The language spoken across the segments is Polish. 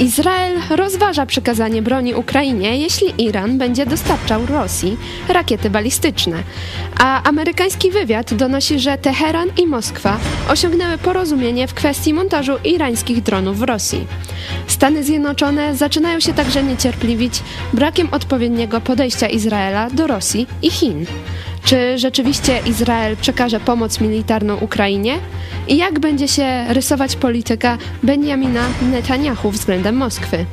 Izrael rozważa przekazanie broni Ukrainie, jeśli Iran będzie dostarczał Rosji rakiety balistyczne. A amerykański wywiad donosi, że Teheran i Moskwa osiągnęły porozumienie w kwestii montażu irańskich dronów w Rosji. Stany Zjednoczone zaczynają się także niecierpliwić brakiem odpowiedniego podejścia Izraela do Rosji i Chin. Czy rzeczywiście Izrael przekaże pomoc militarną Ukrainie? I jak będzie się rysować polityka Benjamina Netanyahu względem Moskwy?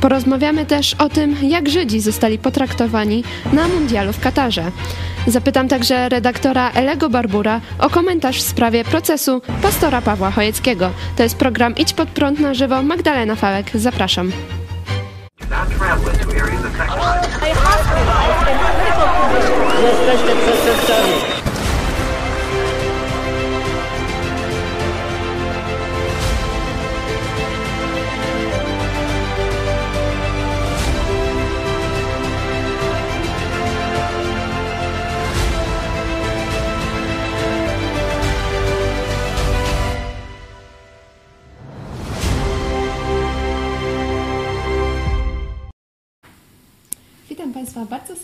Porozmawiamy też o tym, jak Żydzi zostali potraktowani na mundialu w Katarze. Zapytam także redaktora Elego Barbura o komentarz w sprawie procesu pastora Pawła Chojeckiego. To jest program Idź pod prąd na żywo. Magdalena Fałek, zapraszam. Jesteście przestępcami.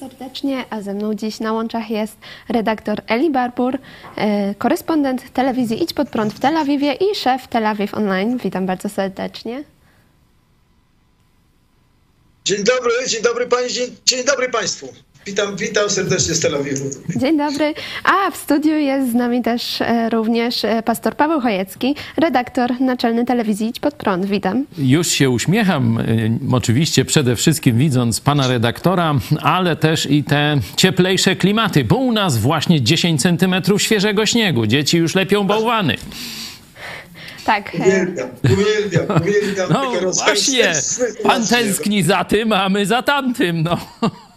Serdecznie, a ze mną dziś na łączach jest redaktor Eli Barbur, e, korespondent telewizji Idź Pod Prąd w Tel Awiwie i szef Tel Awiw Online. Witam bardzo serdecznie. Dzień dobry, dzień dobry Pani, dzień, dzień dobry Państwu. Witam, witam serdecznie z Tel Awiwu. Dzień dobry. A w studiu jest z nami też e, również e, pastor Paweł Chojecki, redaktor naczelny telewizji Idź Pod Prąd. Witam. Już się uśmiecham, y, oczywiście przede wszystkim widząc pana redaktora, ale też i te cieplejsze klimaty, bo u nas właśnie 10 centymetrów świeżego śniegu. Dzieci już lepią bałwany. Tak. e, Uwielbiam, uwielbiam, uwielbiam No właśnie, pan tęskni za tym, a my za tamtym, no.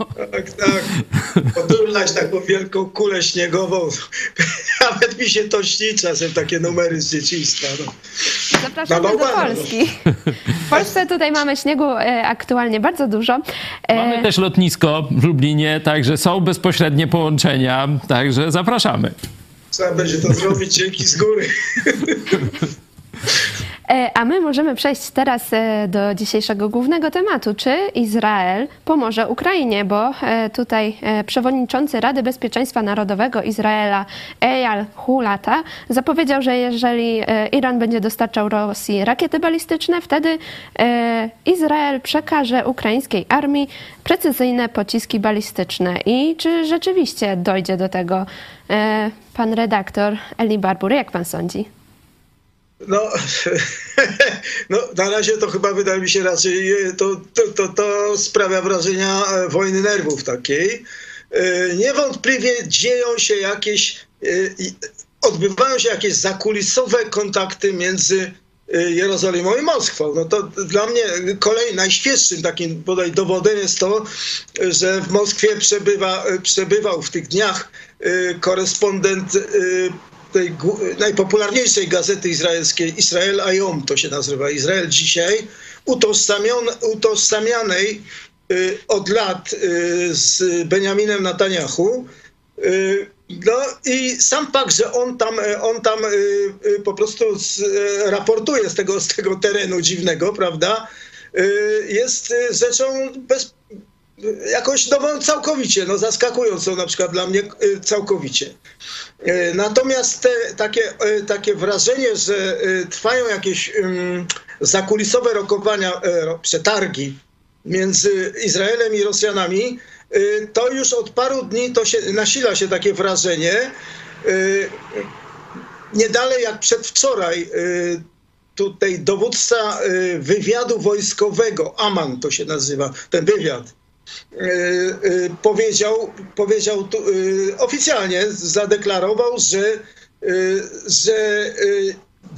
Tak, tak. Podurnać taką wielką kulę śniegową. Nawet mi się to śni czasem, takie numery z dzieciństwa. No. Zapraszamy Na do Polski. W Polsce tutaj mamy śniegu e, aktualnie bardzo dużo. E, Mamy też lotnisko w Lublinie, także są bezpośrednie połączenia, także zapraszamy. Trzeba będzie to zrobić dzięki z góry. E, A my możemy przejść teraz e, do dzisiejszego głównego tematu. Czy Izrael pomoże Ukrainie? Bo e, tutaj przewodniczący Rady Bezpieczeństwa Narodowego Izraela Eyal Hulata zapowiedział, że jeżeli Iran będzie dostarczał Rosji rakiety balistyczne, wtedy Izrael przekaże ukraińskiej armii precyzyjne pociski balistyczne. I czy rzeczywiście dojdzie do tego? Pan redaktor Eli Barbur, jak pan sądzi? No, no, na razie to chyba wydaje mi się raczej, e, to, to, to, to sprawia wrażenia e, wojny nerwów takiej. E, Niewątpliwie dzieją się jakieś, odbywają się jakieś zakulisowe kontakty między Jerozolimą i Moskwą. No to dla mnie kolej najświeższym takim bodaj dowodem jest to, że w Moskwie przebywa, przebywał w tych dniach korespondent tej najpopularniejszej gazety izraelskiej, Israel Ayom to się nazywa, Izrael dzisiaj, utożsamianej y, od lat y, z Benjaminem Netanyahu. Y, No i sam fakt, że on tam, e, on tam po prostu z, e, raportuje z tego, z tego terenu dziwnego, prawda, jest y, rzeczą bez, jakąś nową całkowicie, no zaskakującą na przykład dla mnie y, całkowicie. Y, Natomiast te, takie, y, takie wrażenie, że trwają jakieś ym, zakulisowe rokowania, ro- przetargi między Izraelem i Rosjanami, to już od paru dni to się, nasila się takie wrażenie. Nie dalej jak przedwczoraj tutaj dowódca wywiadu wojskowego, Aman to się nazywa, ten wywiad, powiedział, powiedział tu, y, oficjalnie zadeklarował, że, że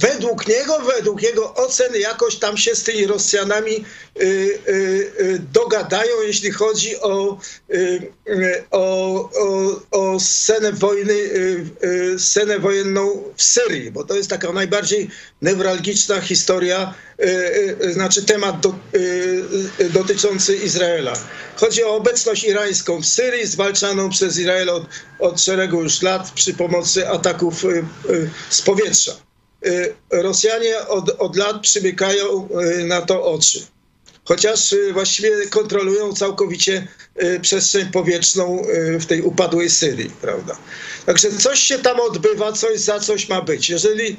według niego, według jego ocen jakoś tam się z tymi Rosjanami y, y, y, dogadają, jeśli chodzi o, y, y, o, o, o scenę wojny, y, scenę wojenną w Syrii, bo to jest taka najbardziej newralgiczna historia, znaczy temat do, dotyczący Izraela. Chodzi o obecność irańską w Syrii, zwalczaną przez Izrael od, od szeregu już lat przy pomocy ataków z powietrza. Y, Rosjanie od, od lat przymykają y, na to oczy. chociaż właściwie kontrolują całkowicie przestrzeń powietrzną w tej upadłej Syrii, prawda? Także coś się tam odbywa, coś za coś ma być. Jeżeli y,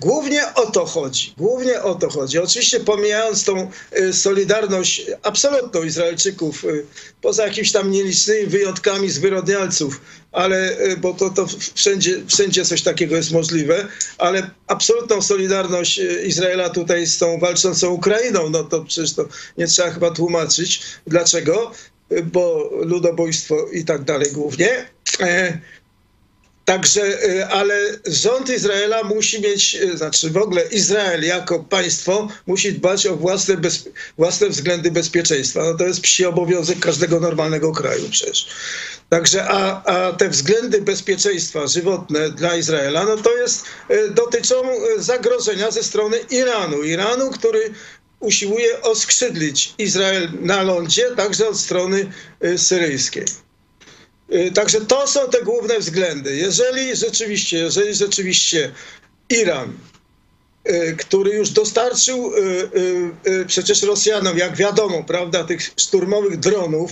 głównie o to chodzi, głównie o to chodzi. Oczywiście pomijając tą y, solidarność absolutną Izraelczyków, y, poza jakimiś tam nielicznymi wyjątkami zwyrodnialców, ale bo to, to wszędzie, wszędzie coś takiego jest możliwe, ale absolutną solidarność Izraela tutaj z tą walczącą Ukrainą, no to przecież to nie trzeba chyba tłumaczyć. Dlaczego? Bo ludobójstwo i tak dalej głównie. Także, y, ale rząd Izraela musi mieć, y, znaczy w ogóle Izrael jako państwo musi dbać o własne, bez, własne względy bezpieczeństwa. No to jest psi obowiązek każdego normalnego kraju przecież. Także, a, a te względy bezpieczeństwa żywotne dla Izraela, no to jest, y, dotyczą zagrożenia ze strony Iranu. Iranu, który usiłuje oskrzydlić Izrael na lądzie, także od strony syryjskiej. Y, także to są te główne względy. Jeżeli rzeczywiście, jeżeli rzeczywiście Iran, y, który już dostarczył y, przecież Rosjanom, jak wiadomo, prawda, tych szturmowych dronów,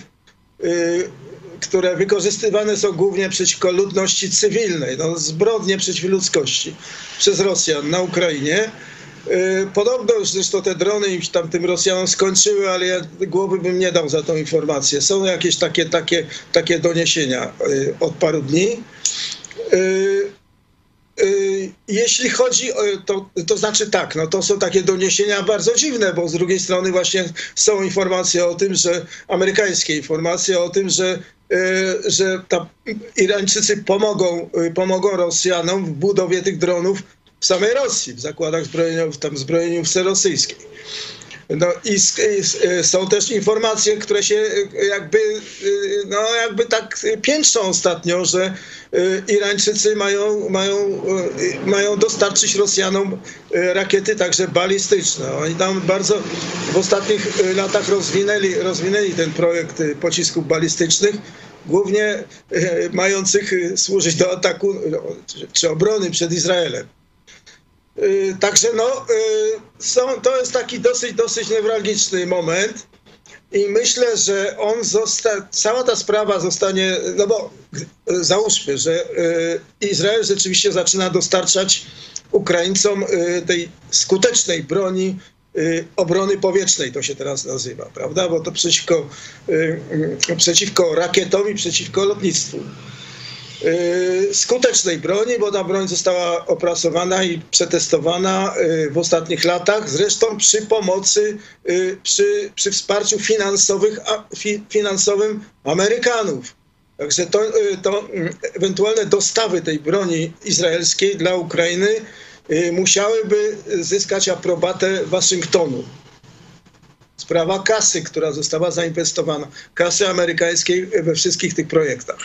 które wykorzystywane są głównie przeciwko ludności cywilnej, no, zbrodnie przeciw ludzkości przez Rosjan na Ukrainie, podobno już zresztą te drony im tam tym Rosjanom skończyły, ale ja głowy bym nie dał za tą informację. Są jakieś takie, takie, takie doniesienia y, od paru dni. Y, jeśli chodzi o to, to znaczy tak, no to są takie doniesienia bardzo dziwne, bo z drugiej strony właśnie są informacje o tym, że amerykańskie informacje o tym, że, że ta Irańczycy pomogą, pomogą Rosjanom w budowie tych dronów w samej Rosji, w zakładach zbrojeniowych, tam zbrojeniówce rosyjskiej. No i, i, są też informacje, które się jakby, no jakby tak piętrzą ostatnio, że y, Irańczycy mają, mają, y, mają dostarczyć Rosjanom y, rakiety także balistyczne. Oni tam bardzo w ostatnich latach rozwinęli, rozwinęli ten projekt pocisków balistycznych, głównie mających służyć do ataku czy obrony przed Izraelem. Y, także no, y, są, to jest taki dosyć, dosyć newralgiczny moment i myślę, że on cała ta sprawa zostanie, no bo y, załóżmy, że Izrael rzeczywiście zaczyna dostarczać Ukraińcom tej skutecznej broni obrony powietrznej, to się teraz nazywa, prawda? Bo to przeciwko, przeciwko rakietom i przeciwko lotnictwu. Y, skutecznej broni, bo ta broń została opracowana i przetestowana y, w ostatnich latach, zresztą przy pomocy, y, przy, przy wsparciu finansowych, finansowym Amerykanów. Także to, to ewentualne dostawy tej broni izraelskiej dla Ukrainy musiałyby zyskać aprobatę Waszyngtonu. Sprawa kasy, która została zainwestowana, kasy amerykańskiej we wszystkich tych projektach.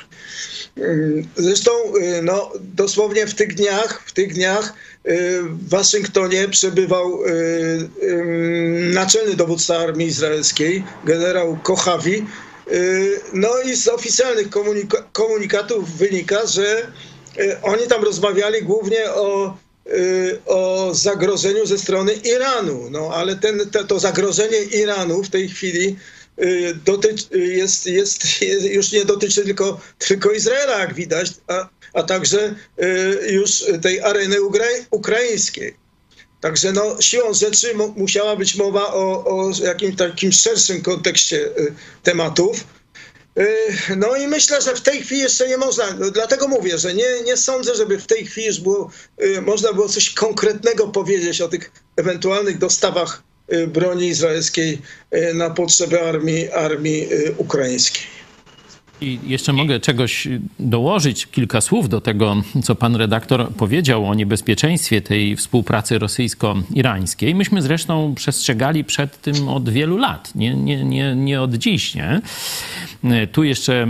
Zresztą y, no, dosłownie w tych dniach, w tych dniach y, w Waszyngtonie przebywał naczelny dowódca armii izraelskiej, generał Kochawi. No i z oficjalnych komunika komunikatów wynika, że oni tam rozmawiali głównie o, o zagrożeniu ze strony Iranu. No ale ten, to zagrożenie Iranu w tej chwili Y, dotyczy, y, jest, jest, już nie dotyczy tylko, tylko Izraela, jak widać, a, a także y, już tej areny ukraińskiej. Także no, siłą rzeczy musiała być mowa o, o jakimś takim szerszym kontekście tematów. No i myślę, że w tej chwili jeszcze nie można, dlatego mówię, że nie, nie sądzę, żeby w tej chwili już było, można było coś konkretnego powiedzieć o tych ewentualnych dostawach Y, broni izraelskiej y, na potrzeby armii, armii y, ukraińskiej. I jeszcze mogę czegoś dołożyć, kilka słów do tego, co pan redaktor powiedział o niebezpieczeństwie tej współpracy rosyjsko-irańskiej. Myśmy zresztą przestrzegali przed tym od wielu lat, nie, nie, nie, nie od dziś. Nie? Tu jeszcze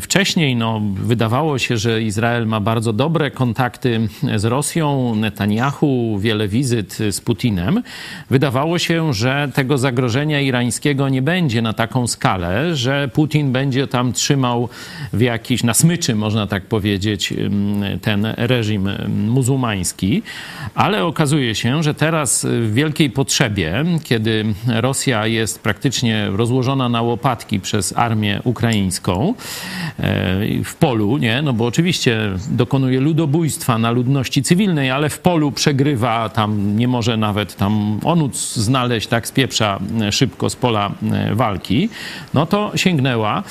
wcześniej no, wydawało się, że Izrael ma bardzo dobre kontakty z Rosją, Netanyahu, wiele wizyt z Putinem. Wydawało się, że tego zagrożenia irańskiego nie będzie na taką skalę, że Putin będzie tam trzymał trzymał w jakiś, na smyczy można tak powiedzieć, ten reżim muzułmański, ale okazuje się, że teraz w wielkiej potrzebie, kiedy Rosja jest praktycznie rozłożona na łopatki przez armię ukraińską e, w polu, nie? No bo oczywiście dokonuje ludobójstwa na ludności cywilnej, ale w polu przegrywa, tam nie może nawet tam onuc znaleźć, tak spieprza e, szybko z pola e, walki, no to sięgnęła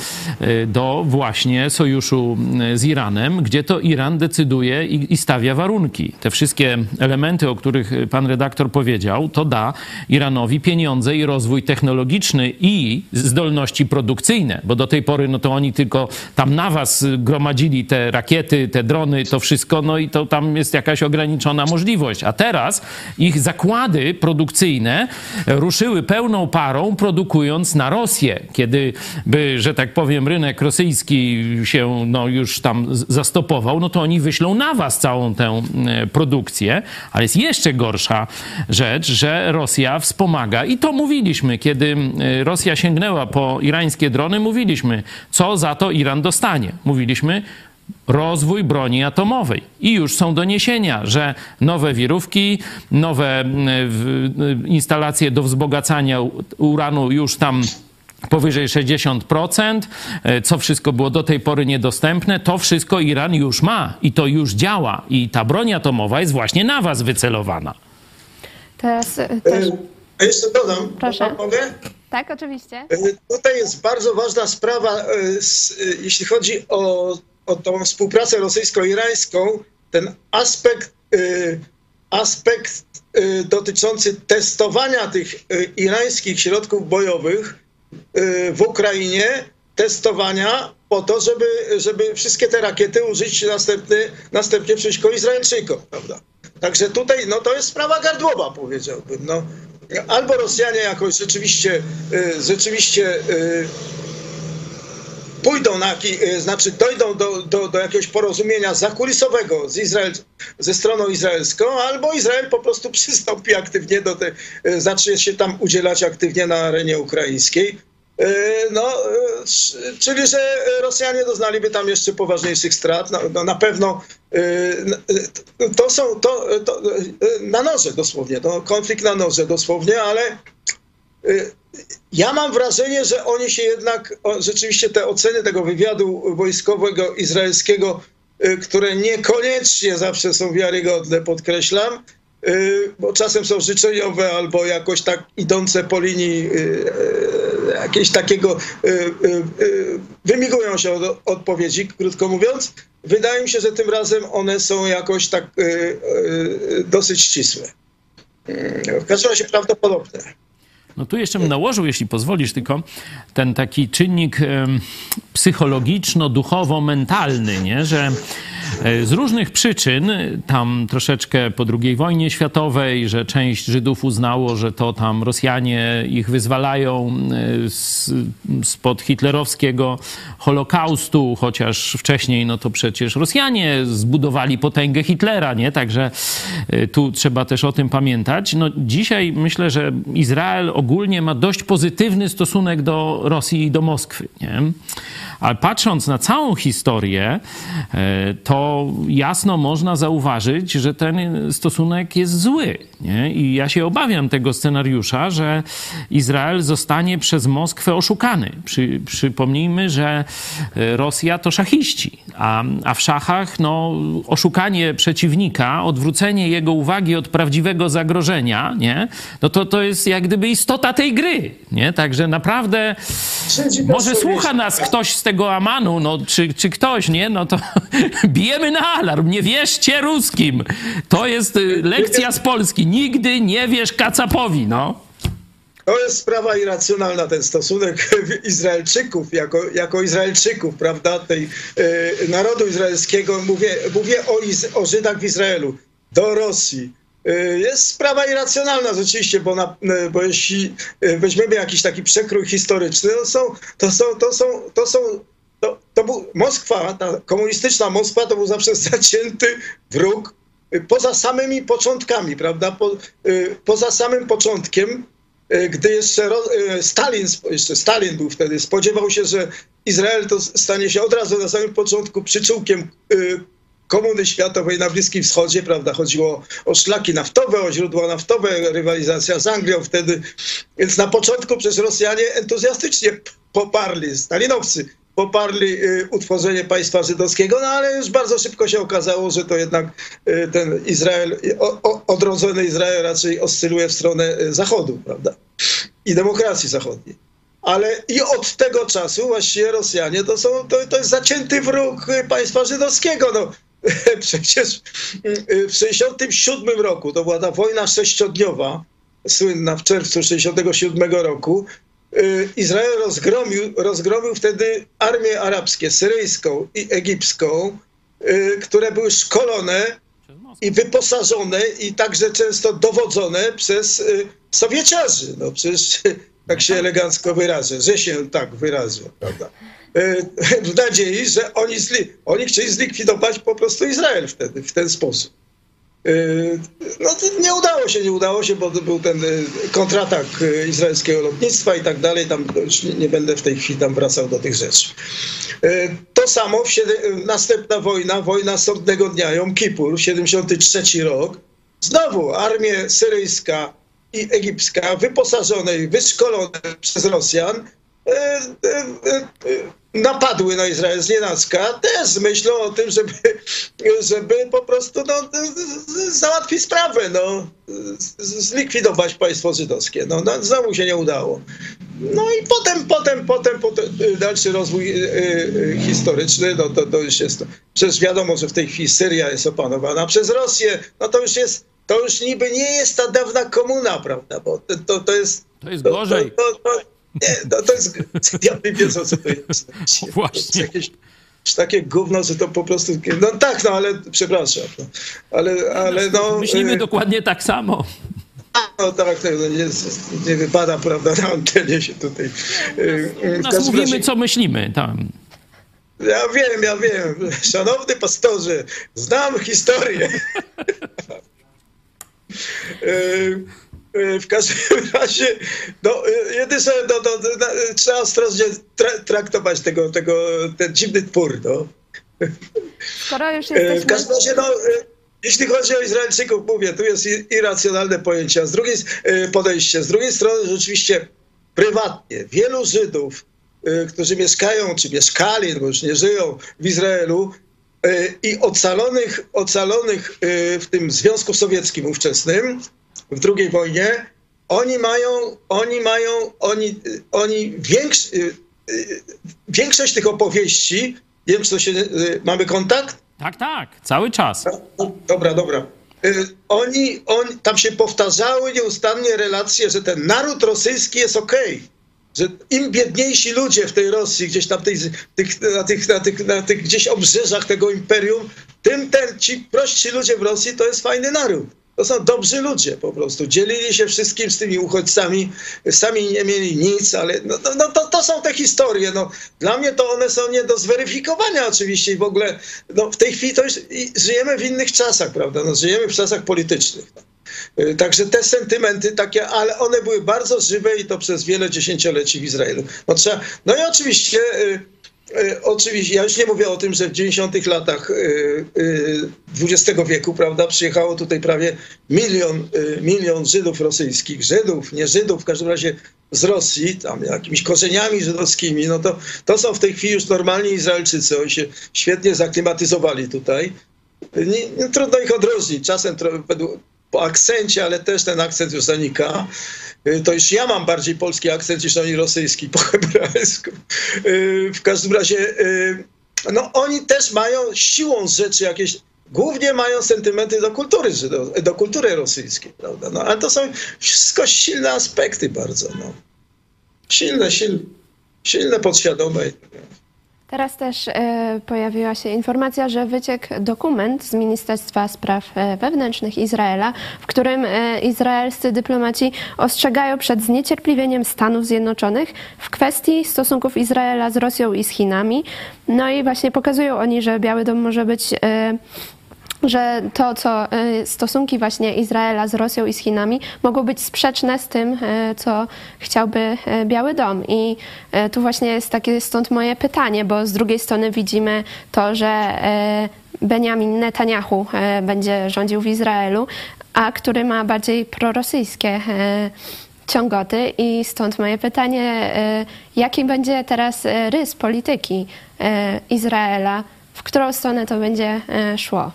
do właśnie sojuszu z Iranem, gdzie to Iran decyduje i, i stawia warunki. Te wszystkie elementy, o których pan redaktor powiedział, to da Iranowi pieniądze i rozwój technologiczny i zdolności produkcyjne, bo do tej pory no to oni tylko tam na was gromadzili te rakiety, te drony, to wszystko, no i to tam jest jakaś ograniczona możliwość. A teraz ich zakłady produkcyjne ruszyły pełną parą, produkując na Rosję. Kiedy by, że tak powiem, rynek rosyjski się no, już tam zastopował, no to oni wyślą na was całą tę e, produkcję. Ale jest jeszcze gorsza rzecz, że Rosja wspomaga i to mówiliśmy, kiedy e, Rosja sięgnęła po irańskie drony, mówiliśmy, co za to Iran dostanie. Mówiliśmy, rozwój broni atomowej. I już są doniesienia, że nowe wirówki, nowe instalacje do wzbogacania uranu już tam powyżej 60%, e, co wszystko było do tej pory niedostępne, to wszystko Iran już ma i to już działa. I ta broń atomowa jest właśnie na was wycelowana. Teraz e, też... A jeszcze dodam, Proszę. mogę? Tak, oczywiście. E, tutaj jest bardzo ważna sprawa, jeśli chodzi o, o tą współpracę rosyjsko-irańską, ten aspekt, aspekt dotyczący testowania tych irańskich środków bojowych, w Ukrainie testowania po to, żeby, żeby wszystkie te rakiety użyć następny, następnie przeciwko Izraelczykom, prawda? Także tutaj no, to jest sprawa gardłowa, powiedziałbym. No. Albo Rosjanie jakoś rzeczywiście, y, rzeczywiście y, pójdą na, y, znaczy dojdą do, do, do jakiegoś porozumienia zakulisowego z Izrael, ze stroną izraelską, albo Izrael po prostu przystąpi aktywnie do tej, zacznie się tam udzielać aktywnie na arenie ukraińskiej. No, czyli że Rosjanie doznaliby tam jeszcze poważniejszych strat. No, no na pewno to są to, to, na noże dosłownie, to konflikt na noże dosłownie, ale ja mam wrażenie, że oni się jednak, rzeczywiście te oceny tego wywiadu wojskowego izraelskiego, y, które niekoniecznie zawsze są wiarygodne, podkreślam, y, bo czasem są życzeniowe albo jakoś tak idące po linii y, jakieś takiego, wymigują się od odpowiedzi, krótko mówiąc. Wydaje mi się, że tym razem one są jakoś tak dosyć ścisłe. W każdym razie prawdopodobne. No tu jeszcze bym nałożył, jeśli pozwolisz, tylko ten taki czynnik psychologiczno-duchowo-mentalny, nie? że z różnych przyczyn, tam troszeczkę po II wojnie światowej, że część Żydów uznało, że to tam Rosjanie ich wyzwalają e, spod hitlerowskiego Holokaustu, chociaż wcześniej no to przecież Rosjanie zbudowali potęgę Hitlera, nie? Także e, tu trzeba też o tym pamiętać. No dzisiaj myślę, że Izrael ogólnie ma dość pozytywny stosunek do Rosji i do Moskwy, nie? Ale patrząc na całą historię, e, to jasno można zauważyć, że ten stosunek jest zły. Nie? I ja się obawiam tego scenariusza, że Izrael zostanie przez Moskwę oszukany. Przy, przypomnijmy, że e, Rosja to szachiści, a, a w szachach no, oszukanie przeciwnika, odwrócenie jego uwagi od prawdziwego zagrożenia, nie? No to, to jest jak gdyby istota tej gry. Nie? Także naprawdę może słucha nas ktoś z tego Amanu, no, czy, czy ktoś, nie? No to bijemy na alarm. Nie wierzcie ruskim. To jest y, lekcja z Polski. Nigdy nie wierz kacapowi, no. To jest sprawa irracjonalna, ten stosunek Izraelczyków, jako, jako Izraelczyków, prawda, tej y, narodu izraelskiego. Mówię, mówię o, Iz, o Żydach w Izraelu, do Rosji. Y, jest sprawa irracjonalna rzeczywiście, bo, na, bo jeśli weźmiemy jakiś taki przekrój historyczny, to są, to są, to są, to są to, to był Moskwa, ta komunistyczna Moskwa to był zawsze zacięty wróg y, poza samymi początkami, prawda? Po, y, poza samym początkiem, y, gdy jeszcze Stalin, jeszcze Stalin był wtedy, spodziewał się, że Izrael to stanie się od razu na samym początku przyczółkiem y, komuny światowej na Bliskim Wschodzie, prawda? Chodziło o szlaki naftowe, o źródła naftowe, rywalizacja z Anglią wtedy. Więc na początku przez Rosjanie entuzjastycznie poparli, stalinowcy poparli y, utworzenie państwa żydowskiego, no ale już bardzo szybko się okazało, że to jednak y, ten Izrael, odrodzony Izrael raczej oscyluje w stronę zachodu, prawda? I demokracji zachodniej ale i od tego czasu właściwie Rosjanie to, są, to, to jest zacięty wróg państwa żydowskiego. No, przecież w 1967 roku, to była ta wojna sześciodniowa, słynna w czerwcu 1967 roku, y, Izrael rozgromił, rozgromił wtedy armię arabskie, syryjską i egipską, y, które były szkolone i wyposażone i także często dowodzone przez y, Sowieciarzy. No przecież tak się elegancko wyrażę, że się tak wyrażę, prawda? E, w nadziei, że oni, zli, oni chcieli zlikwidować po prostu Izrael wtedy, w ten sposób. E, no nie udało się, nie udało się, bo był ten e, kontratak izraelskiego lotnictwa i tak dalej, tam już nie, będę w tej chwili tam wracał do tych rzeczy. To samo, następna wojna, wojna sądnego dnia, Jom Kippur, 73 rok, znowu armia syryjska i egipska, wyposażone i wyszkolone przez Rosjan, napadły na Izrael z nienacka, też myślą o tym, żeby, żeby po prostu no, załatwić sprawę, no, zlikwidować państwo żydowskie. No, no, znowu się nie udało. No i potem, potem, potem, potem dalszy rozwój historyczny, no to, to już jest, przecież wiadomo, że w tej chwili Syria jest opanowana przez Rosję, no to już jest to już niby nie jest ta dawna komuna, prawda? Bo to, to, to jest. To jest gorzej. To, to, nie, to, to jest. Ja wiem, co to jest. Właśnie. jakieś takie gówno, że to po prostu. No tak, no ale przepraszam. No, ale, ale no. Myślimy y, dokładnie tak samo. No tak, tak no nie, nie wypada, prawda, na antenie się tutaj. Y, nas mówimy, co myślimy tam. Ja wiem, ja wiem. Szanowny pastorze, znam historię. E, w każdym razie, no, e, jedynie no, no, no, trzeba ostrożnie tra traktować tego, tego, ten dziwny twór. No. Skoro już jesteśmy... W każdym razie, no, jeśli chodzi o Izraelczyków, mówię, tu jest irracjonalne pojęcie, z drugiej podejście, z drugiej strony rzeczywiście prywatnie wielu Żydów, którzy mieszkają, czy mieszkali, bo już nie żyją w Izraelu, i ocalonych, ocalonych y, w tym Związku Sowieckim ówczesnym, w II wojnie, oni mają, oni mają, oni, oni y, y, większość tych opowieści, wiem, czy to się, mamy kontakt? Tak, tak, cały czas. Dobra, dobra. Oni, oni, tam się powtarzały nieustannie relacje, że ten naród rosyjski jest okej. Okay że im biedniejsi ludzie w tej Rosji, gdzieś tam tej, tych, na, tych, na, tych, na tych gdzieś obrzeżach tego imperium, tym ten, ci prości ludzie w Rosji to jest fajny naród. To są dobrzy ludzie po prostu. Dzielili się wszystkim z tymi uchodźcami, sami nie mieli nic, ale no, no, no to, to są te historie. No, dla mnie to one są nie do zweryfikowania oczywiście i w ogóle no, w tej chwili to żyjemy w innych czasach, prawda? No, żyjemy w czasach politycznych. Y, także te sentymenty takie, ale one były bardzo żywe i to przez wiele dziesięcioleci w Izraelu. No, trzeba, no i oczywiście, y, oczywiście, ja już nie mówię o tym, że w 90 latach XX wieku, prawda, przyjechało tutaj prawie milion, milion Żydów rosyjskich, Żydów, nie Żydów, w każdym razie z Rosji, tam jakimiś korzeniami żydowskimi, no to, to są w tej chwili już normalni Izraelczycy, oni się świetnie zaklimatyzowali tutaj. Nie, nie, trudno ich odróżnić. Czasem po akcencie, ale też ten akcent już zanika. Y, to już ja mam bardziej polski akcent niż oni rosyjski po hebrajsku. Y, w każdym razie, y, no oni też mają siłą rzeczy jakieś, głównie mają sentymenty do kultury, do kultury rosyjskiej, prawda? No, ale to są wszystko silne aspekty bardzo, no. Silne, silne, silne podświadome. Teraz też e, pojawiła się informacja, że wyciekł dokument z Ministerstwa Spraw e, Wewnętrznych Izraela, w którym e, izraelscy dyplomaci ostrzegają przed zniecierpliwieniem Stanów Zjednoczonych w kwestii stosunków Izraela z Rosją i z Chinami. No i właśnie pokazują oni, że Biały Dom może być że to, co stosunki właśnie Izraela z Rosją i z Chinami mogą być sprzeczne z tym, co chciałby Biały Dom. I tu właśnie jest takie stąd moje pytanie, bo z drugiej strony widzimy to, że Benjamin Netanyahu będzie rządził w Izraelu, a który ma bardziej prorosyjskie ciągoty i stąd moje pytanie, jaki będzie teraz rys polityki Izraela, w którą stronę to będzie szło?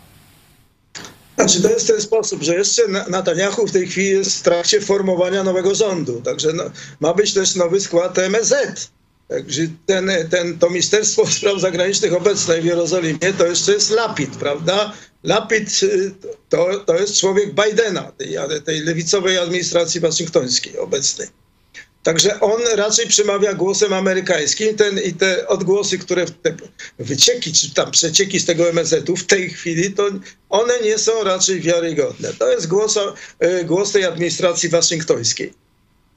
Znaczy to jest ten sposób, że jeszcze Netanyahu w tej chwili jest w trakcie formowania nowego rządu, także no, ma być też nowy skład MSZ. Także ten, ten, to Ministerstwo Spraw Zagranicznych obecne w Jerozolimie to jeszcze jest Lapid, prawda? Lapid y, to, to jest człowiek Bidena, tej, tej lewicowej administracji waszyngtońskiej obecnej. Także on raczej przemawia głosem amerykańskim ten, i te odgłosy, które te wycieki, czy tam przecieki z tego MSZ-u w tej chwili, to one nie są raczej wiarygodne. To jest głos, y, głos tej administracji waszyngtońskiej.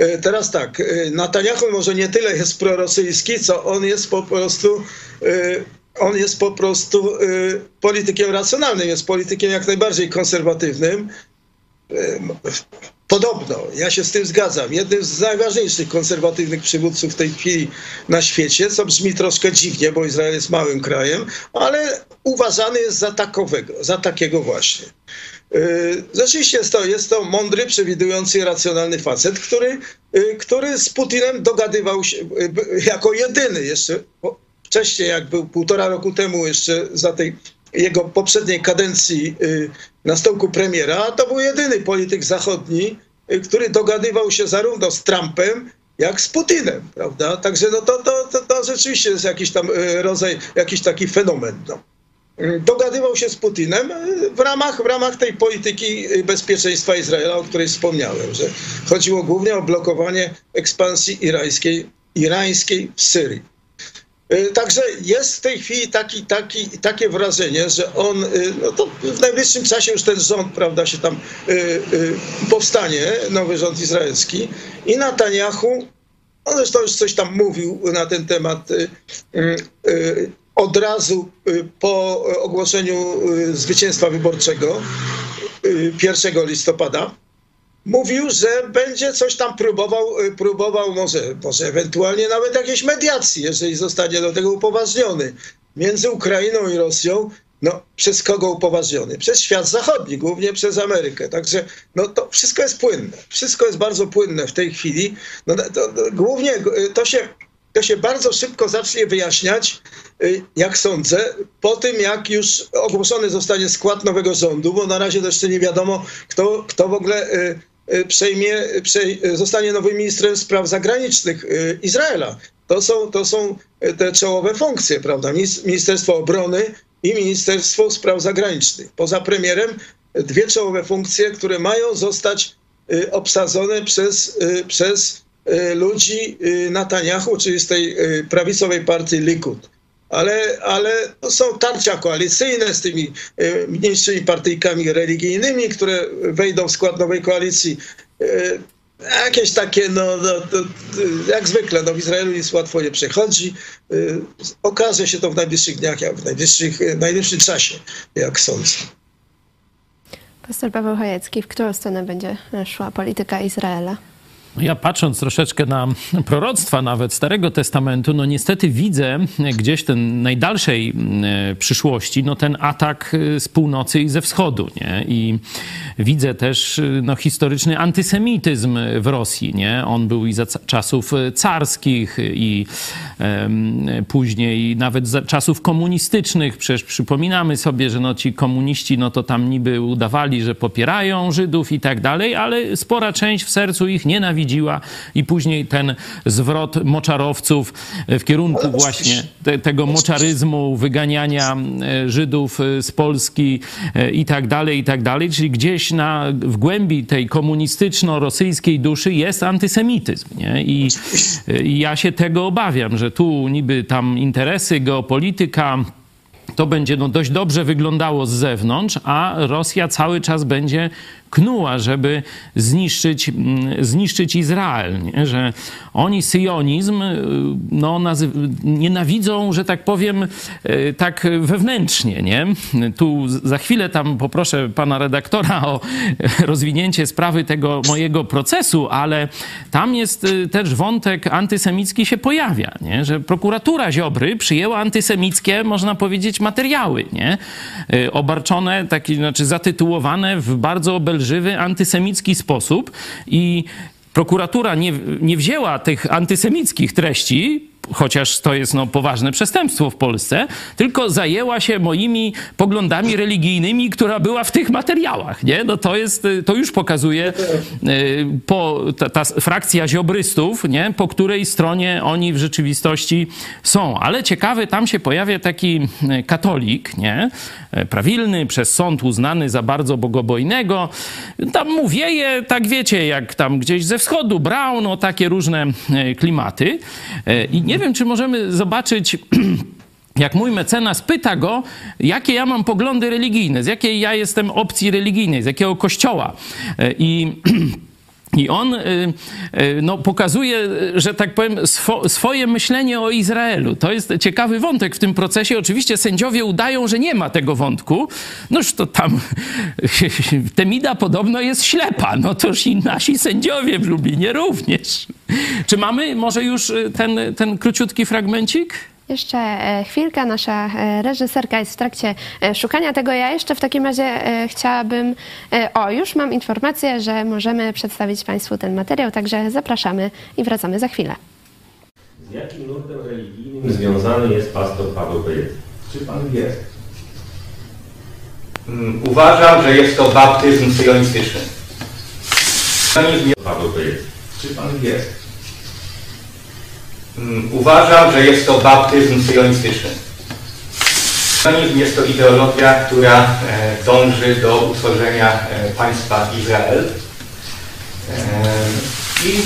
Y, teraz tak, Netanyahu może nie tyle jest prorosyjski, co on jest po prostu on jest po prostu politykiem racjonalnym, jest politykiem jak najbardziej konserwatywnym. Y, podobno, ja się z tym zgadzam, jednym z najważniejszych konserwatywnych przywódców w tej chwili na świecie, co brzmi troszkę dziwnie, bo Izrael jest małym krajem, ale uważany jest za takowego, za takiego właśnie. Y, rzeczywiście jest to, jest to mądry, przewidujący, racjonalny facet, który, który z Putinem dogadywał się jako jedyny jeszcze wcześniej, jak był półtora roku temu jeszcze za tej jego poprzedniej kadencji y, na stołku premiera, to był jedyny polityk zachodni, y, który dogadywał się zarówno z Trumpem, jak z Putinem, prawda? Także no to, to, to, to rzeczywiście jest jakiś tam y, rodzaj, jakiś taki fenomen. No. Dogadywał się z Putinem w ramach, w ramach tej polityki bezpieczeństwa Izraela, o której wspomniałem, że chodziło głównie o blokowanie ekspansji irańskiej, irańskiej w Syrii. E, także jest w tej chwili taki, taki, takie wrażenie, że on, e, no to w najbliższym czasie już ten rząd, prawda, się tam y, y, powstanie, nowy rząd izraelski i Netanyahu, on zresztą już coś tam mówił na ten temat y, od razu po ogłoszeniu zwycięstwa wyborczego 1 listopada, mówił, że będzie coś tam próbował, y, próbował może, może ewentualnie nawet jakieś mediacji, jeżeli zostanie do tego upoważniony między Ukrainą i Rosją. No, przez kogo upoważniony? Przez świat zachodni, głównie przez Amerykę. Także no, to wszystko jest płynne. Wszystko jest bardzo płynne w tej chwili. No, to, to, głównie y, to się, to się bardzo szybko zacznie wyjaśniać, y, jak sądzę, po tym jak już ogłoszony zostanie skład nowego rządu, bo na razie jeszcze nie wiadomo, kto, kto w ogóle Y, przejmie, zostanie nowym ministrem spraw zagranicznych y, Izraela. To są, to są y, te czołowe funkcje, prawda? Ministerstwo Obrony i Ministerstwo Spraw Zagranicznych. Poza premierem dwie czołowe funkcje, które mają zostać obsadzone przez, przez ludzi Netanyahu, czyli z tej prawicowej partii Likud ale, ale są tarcia koalicyjne z tymi e, mniejszymi partyjkami religijnymi, które wejdą w skład nowej koalicji. E, jakieś takie, no, no to, jak zwykle, no w Izraelu nic łatwo nie przechodzi. E, okaże się to w najbliższych dniach, w najbliższych, najbliższym czasie, jak sądzę. Pastor Paweł Chojecki, w którą stronę będzie szła polityka Izraela? Ja patrząc troszeczkę na proroctwa nawet Starego Testamentu, no niestety widzę gdzieś ten najdalszej e, przyszłości, no ten atak e, z północy i ze wschodu, nie? I widzę też e, no, historyczny antysemityzm w Rosji, nie? On był i za czasów carskich i um, później nawet za czasów komunistycznych. Przecież przypominamy sobie, że no ci komuniści, no to tam niby udawali, że popierają Żydów i tak dalej, ale spora część w sercu ich nienawidzi nienawidziła i później ten zwrot moczarowców w kierunku właśnie te, tego moczaryzmu, wyganiania e, Żydów e, z Polski e, i tak dalej, i tak dalej. Czyli gdzieś na, w głębi tej komunistyczno-rosyjskiej duszy jest antysemityzm. Nie? I, I ja się tego obawiam, że tu niby tam interesy, geopolityka, to będzie no, dość dobrze wyglądało z zewnątrz, a Rosja cały czas będzie knuła, żeby zniszczyć, mm, zniszczyć Izrael. Nie? Że oni syjonizm no, nienawidzą, że tak powiem, tak wewnętrznie. Nie? Tu za chwilę tam poproszę pana redaktora o rozwinięcie sprawy tego mojego procesu, ale tam jest też wątek antysemicki się pojawia, nie? że prokuratura Ziobry przyjęła antysemickie, można powiedzieć, materiały, nie? Y, obarczone, taki, znaczy zatytułowane w bardzo obelżywy, antysemicki sposób i prokuratura nie, nie wzięła tych antysemickich treści, chociaż to jest no, poważne przestępstwo w Polsce, tylko zajęła się moimi poglądami religijnymi, która była w tych materiałach. Nie? No to, jest, to już pokazuje y, po, ta, ta, frakcja ziobrystów, nie? po której stronie oni w rzeczywistości są. Ale ciekawy, tam się pojawia taki y, katolik, nie? E, prawilny, przez sąd uznany za bardzo bogobojnego. Tam mu wieje, tak wiecie, jak tam gdzieś ze wschodu, Brown, no takie różne klimaty. E, I nie wiem, czy możemy zobaczyć jak mój mecenas pyta go, jakie ja mam poglądy religijne, z jakiej ja jestem opcji religijnej, z jakiego kościoła. I I on y, y, no, pokazuje, że tak powiem, swo, swoje myślenie o Izraelu. To jest ciekawy wątek w tym procesie. Oczywiście sędziowie udają, że nie ma tego wątku. Noż to tam Temida podobno jest ślepa. No toż i nasi sędziowie w Lublinie również. Czy mamy może już y, ten, ten króciutki fragmencik? Jeszcze e, chwilkę, nasza e, reżyserka jest w trakcie e, szukania tego. Ja jeszcze w takim razie chciałabym. O, już mam informację, że możemy przedstawić Państwu ten materiał, także zapraszamy i wracamy za chwilę. Z jakim nurtem religijnym związany jest pastor Paweł Bejec? Czy Pan wie? Mm, uważam, że jest to baptyzm syjonistyczny. Paweł Bejec. Czy Pan wie? Mm, uważam, że jest to baptyzm syjonistyczny. Jest to ideologia, która e, dąży do utworzenia e, państwa Izrael. E, I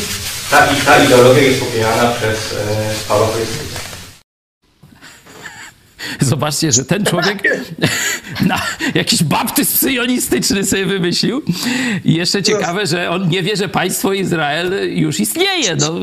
ta, i ta ideologia jest popierana przez Pawła Chrystusa. Zobaczcie, że ten człowiek na jakiś baptyzm syjonistyczny sobie wymyślił. I jeszcze ciekawe, że on nie wie, że państwo Izrael już istnieje. No.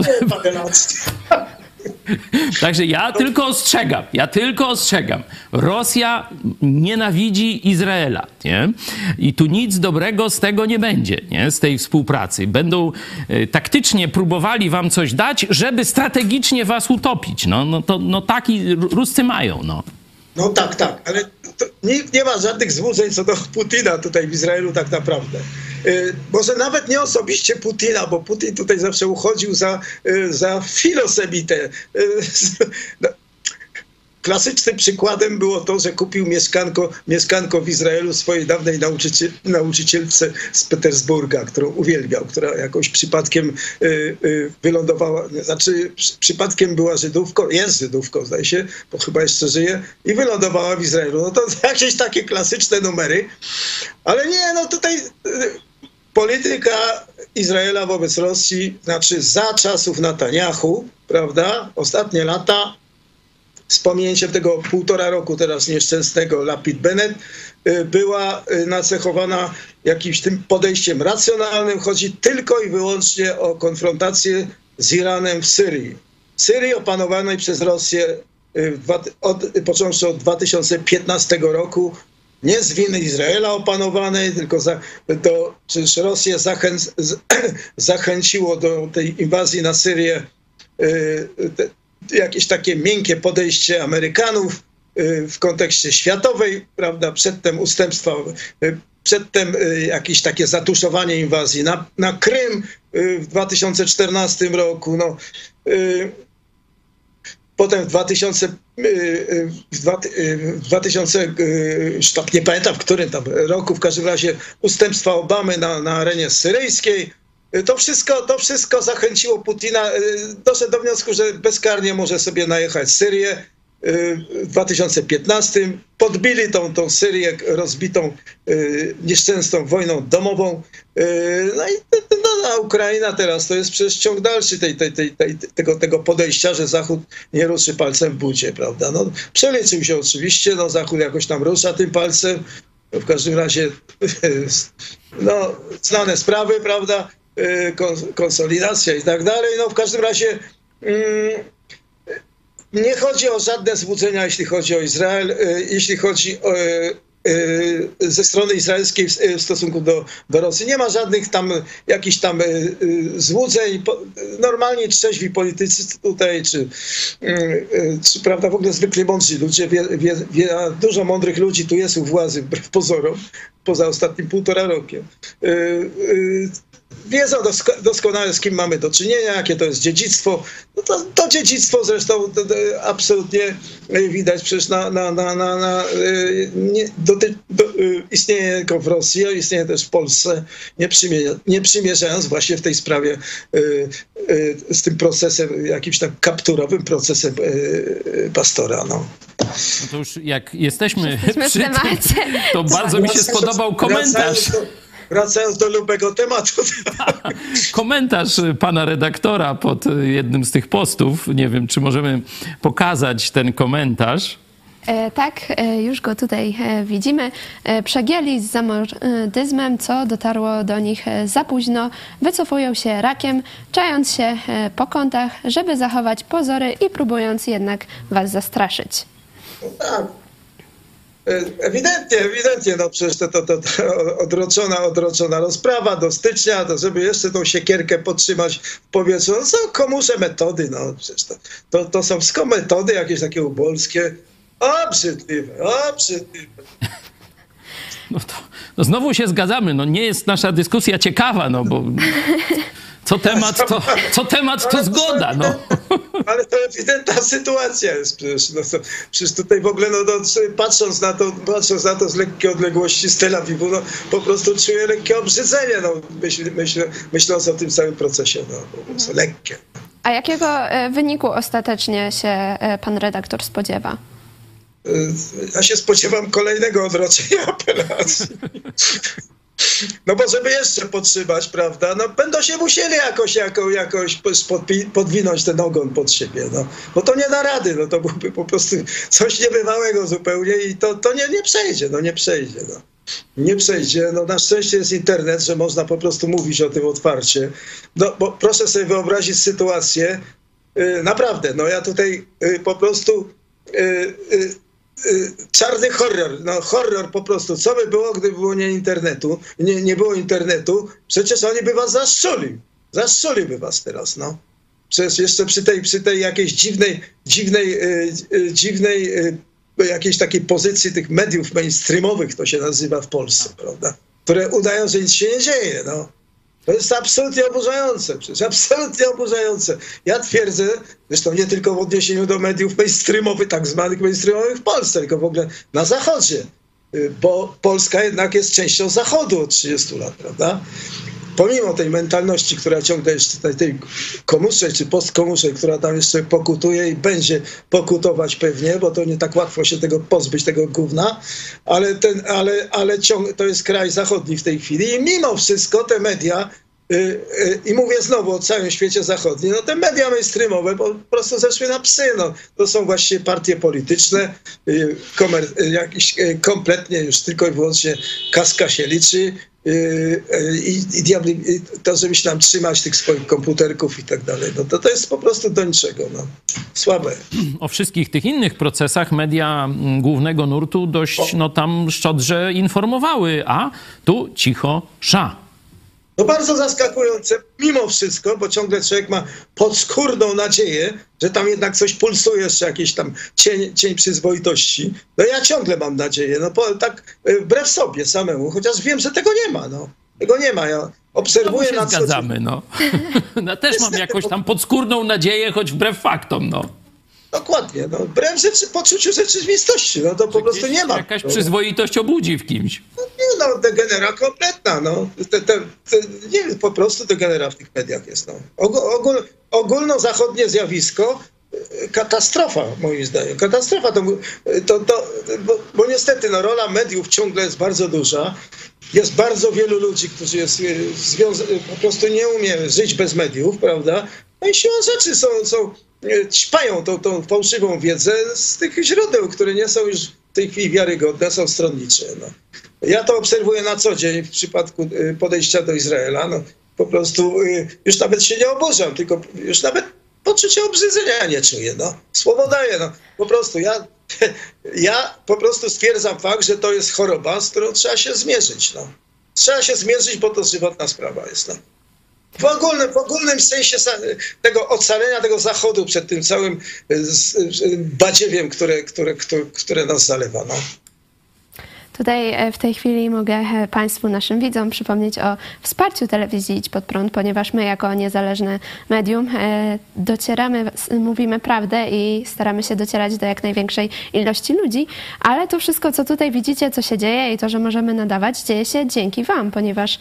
Także ja tylko ostrzegam, ja tylko ostrzegam. Rosja nienawidzi Izraela, nie? I tu nic dobrego z tego nie będzie, nie? Z tej współpracy. Będą e, taktycznie próbowali wam coś dać, żeby strategicznie was utopić. No, no, to, no taki Ruscy mają, no. No tak, tak, ale nie ma żadnych złudzeń co do Putina tutaj w Izraelu tak naprawdę. Y, może nawet nie osobiście Putina, bo Putin tutaj zawsze uchodził za, y, za filosemitę. Y, no, klasycznym przykładem było to, że kupił mieszkanko, mieszkanko w Izraelu swojej dawnej nauczyciel, nauczycielce z Petersburga, którą uwielbiał, która jakoś przypadkiem wylądowała, znaczy przypadkiem była Żydówką, jest Żydówką, zdaje się, bo chyba jeszcze żyje, i wylądowała w Izraelu. No to jakieś takie klasyczne numery, ale nie, no tutaj polityka Izraela wobec Rosji, znaczy za czasów Netanyahu, prawda, ostatnie lata z pominięciem tego półtora roku teraz nieszczęsnego Lapid Bennett, y, była y, nacechowana jakimś tym podejściem racjonalnym. Chodzi tylko i wyłącznie o konfrontację z Iranem w Syrii. Syrii opanowanej przez Rosję y, od, począwszy od 2015 roku, nie z winy Izraela opanowanej, tylko za, to, przecież Rosję zachę, zachęciło do tej inwazji na Syrię jakieś takie miękkie podejście Amerykanów y, w kontekście światowej, prawda, przedtem ustępstwa, y, przedtem y, jakieś takie zatuszowanie inwazji na, na Krym w 2014 roku. No, Potem w 2000, w 2000 tak nie pamiętam w którym tam roku, w każdym razie ustępstwa Obamy na, na arenie syryjskiej. To wszystko, to wszystko zachęciło Putina. Y, doszedł do wniosku, że bezkarnie może sobie najechać Syrię. Y, w 2015 podbili tą, tą Syrię rozbitą y, nieszczęsną wojną domową. No i no, a Ukraina teraz to jest przecież ciąg dalszy tej, tej, tej, tej, tego, tego podejścia, że Zachód nie ruszy palcem w bucie, prawda? No, przeliczył się oczywiście, no Zachód jakoś tam rusza tym palcem, No, w każdym razie no, znane sprawy, prawda, y, kon- konsolidacja i tak dalej. No w każdym razie mm, nie chodzi o żadne złudzenia, jeśli chodzi o Izrael, y, jeśli chodzi o, y, y, ze strony izraelskiej w, stosunku do, do Rosji. Nie ma żadnych tam jakichś tam złudzeń. Normalnie trzeźwi politycy tutaj, czy, czy prawda, w ogóle zwykle mądrzy ludzie, wie, wie, wie, dużo mądrych ludzi tu jest u władzy, wbrew pozorom, poza ostatnim półtora rokiem. Wiedzą dosko- doskonale, z kim mamy do czynienia, jakie to jest dziedzictwo. No to, to dziedzictwo zresztą to, to absolutnie y, widać przecież na, na, na, na, na y, nie, doty, do, y, istnieje tylko w Rosji, a istnieje też w Polsce, nie, przymie- nie przymierzając właśnie w tej sprawie y, y, z tym procesem, jakimś tam kapturowym procesem y, pastora. No. No to już jak jesteśmy, Jesteśmy w przy tym, temacie. to bardzo mi się spodobał komentarz. Wracając do, lubego tematu. Komentarz pana redaktora pod jednym z tych postów. Nie wiem, czy możemy pokazać ten komentarz. E, tak, e, już go tutaj e, widzimy. E, przegięli z zamordyzmem, co dotarło do nich e, za późno. Wycofują się rakiem, czając się e, po kątach, żeby zachować pozory i próbując jednak was zastraszyć. Tak. E, Ewidentnie, ewidentnie, no przecież to, to, to, to odroczona, odroczona rozprawa do stycznia, to żeby jeszcze tą siekierkę podtrzymać w powietrzu, no są komusze metody, no przecież to, to, to są wszystko metody jakieś takie ubolskie, obrzydliwe, obrzydliwe. No to no znowu się zgadzamy. No nie jest nasza dyskusja ciekawa, no bo co temat to, co temat to zgoda, no. Ale to ewidentna sytuacja jest przecież. No to, przecież tutaj w ogóle, no, no, patrząc, na to, patrząc na to z lekkiej odległości z Tel Awiwu, no, po prostu czuję lekkie obrzydzenie, no, myśl, myśl, myśląc o tym całym procesie. No, po prostu lekkie. A jakiego e, wyniku ostatecznie się e, pan redaktor spodziewa? Y, Ja się spodziewam kolejnego odroczenia apelacji. No bo żeby jeszcze podtrzymać, prawda, no będą się musieli jakoś, jako, jakoś podwinąć ten ogon pod siebie, no. Bo to nie da rady, no to byłoby po prostu coś niebywałego zupełnie i to, to nie, nie przejdzie, no nie przejdzie, no. Nie przejdzie. No na szczęście jest internet, że można po prostu mówić o tym otwarcie. No bo proszę sobie wyobrazić sytuację, y, naprawdę, no ja tutaj y, po prostu y, czarny horror, no horror po prostu. Co by było, gdyby było nie internetu, nie, nie było internetu? Przecież oni by was zaszczuli. Zaszczuliby was teraz, no. Przecież jeszcze przy tej, przy tej jakiejś dziwnej, dziwnej, y, y, dziwnej y, jakiejś takiej pozycji tych mediów mainstreamowych, to się nazywa w Polsce, prawda? Które udają, że nic się nie dzieje, no. To jest absolutnie oburzające, przecież absolutnie oburzające. Ja twierdzę, zresztą nie tylko w odniesieniu do mediów mainstreamowych, tak zwanych mainstreamowych w Polsce, tylko w ogóle na Zachodzie, y, bo Polska jednak jest częścią Zachodu od 30 lat, prawda? Pomimo tej mentalności, która ciągle jeszcze tej, komuszej czy postkomuszej, która tam jeszcze pokutuje i będzie pokutować pewnie, bo to nie tak łatwo się tego pozbyć, tego gówna, ale, ten, ale, ale ciąg, to jest kraj zachodni w tej chwili i mimo wszystko te media i mówię znowu o całym świecie zachodnim, no te media mainstreamowe po prostu zeszły na psy. No. To są właściwie partie polityczne, y, y, y, kompletnie już tylko i wyłącznie kaska się liczy y, y, i, i diabli, y, to, żeby się tam trzymać tych swoich komputerków i tak dalej. No to, to jest po prostu do niczego. No. Słabe. O wszystkich tych innych procesach media mm, głównego nurtu dość no tam szczodrze informowały, a tu cicho sza. No bardzo zaskakujące, mimo wszystko, bo ciągle człowiek ma podskórną nadzieję, że tam jednak coś pulsuje, jeszcze jakiś tam cień, cień przyzwoitości. No ja ciągle mam nadzieję, no po, tak y, wbrew sobie samemu, chociaż wiem, że tego nie ma, no. Tego nie ma, ja obserwuję na co zgadzamy, no. ja też mam jakąś tam podskórną nadzieję, choć wbrew faktom, no. Dokładnie, no. Wbrew rzeczy, poczuciu rzeczywistości, no to po prostu nie ma. Jakaś no. przyzwoitość obudzi w kimś. Nie no, degenera kompletna, no. Te, te, te, nie wiem, po prostu degenera w tych mediach jest, no. Ogól, ogól, ogólnozachodnie zjawisko, y, katastrofa, moim zdaniem. Katastrofa, to, to, to bo, bo niestety, no, rola mediów ciągle jest bardzo duża. Jest bardzo wielu ludzi, którzy jest, y, po prostu nie umie żyć bez mediów, prawda? No i siłą rzeczy są, są ćpają tą, tą fałszywą wiedzę z tych źródeł, które nie są już w tej chwili wiarygodne, są stronnicze. No. Ja to obserwuję na co dzień w przypadku y, podejścia do Izraela. No, po prostu y, już nawet się nie oburzam, tylko już nawet poczucie obrzydzenia nie czuję. No. Słowo daję. No. Po prostu ja, ja po prostu stwierdzam fakt, że to jest choroba, z którą trzeba się zmierzyć. No. Trzeba się zmierzyć, bo to żywotna sprawa jest. No. W ogólnym, w ogólnym sensie tego ocalenia tego zachodu przed tym całym badziewiem, które, które, które, które nas zalewa. No. Tutaj e, w tej chwili mogę e, Państwu, naszym widzom przypomnieć o wsparciu telewizji Idź Pod Prąd, ponieważ my jako niezależne medium e, docieramy, mówimy prawdę i staramy się docierać do jak największej ilości ludzi, ale to wszystko, co tutaj widzicie, co się dzieje i to, że możemy nadawać, dzieje się dzięki Wam, ponieważ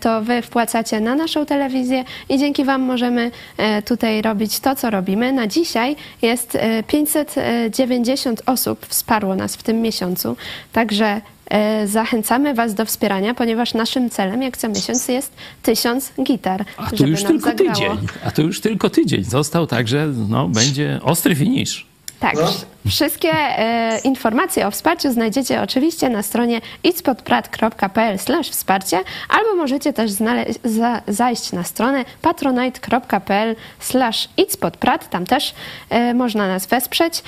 to Wy wpłacacie na naszą telewizję i dzięki Wam możemy tutaj robić to, co robimy. Na dzisiaj jest 590 osób wsparło nas w tym miesiącu, także zachęcamy Was do wspierania, ponieważ naszym celem jak co miesiąc jest tysiąc gitar. A to już tylko zagrało. tydzień. A to już tylko tydzień został, także no, będzie ostry finisz. Tak, no. wszystkie e, informacje o wsparciu znajdziecie oczywiście na stronie itspodprat.pl wsparcie albo możecie też za, zajść na stronę patronite.pl itspodprat, tam też e, można nas wesprzeć.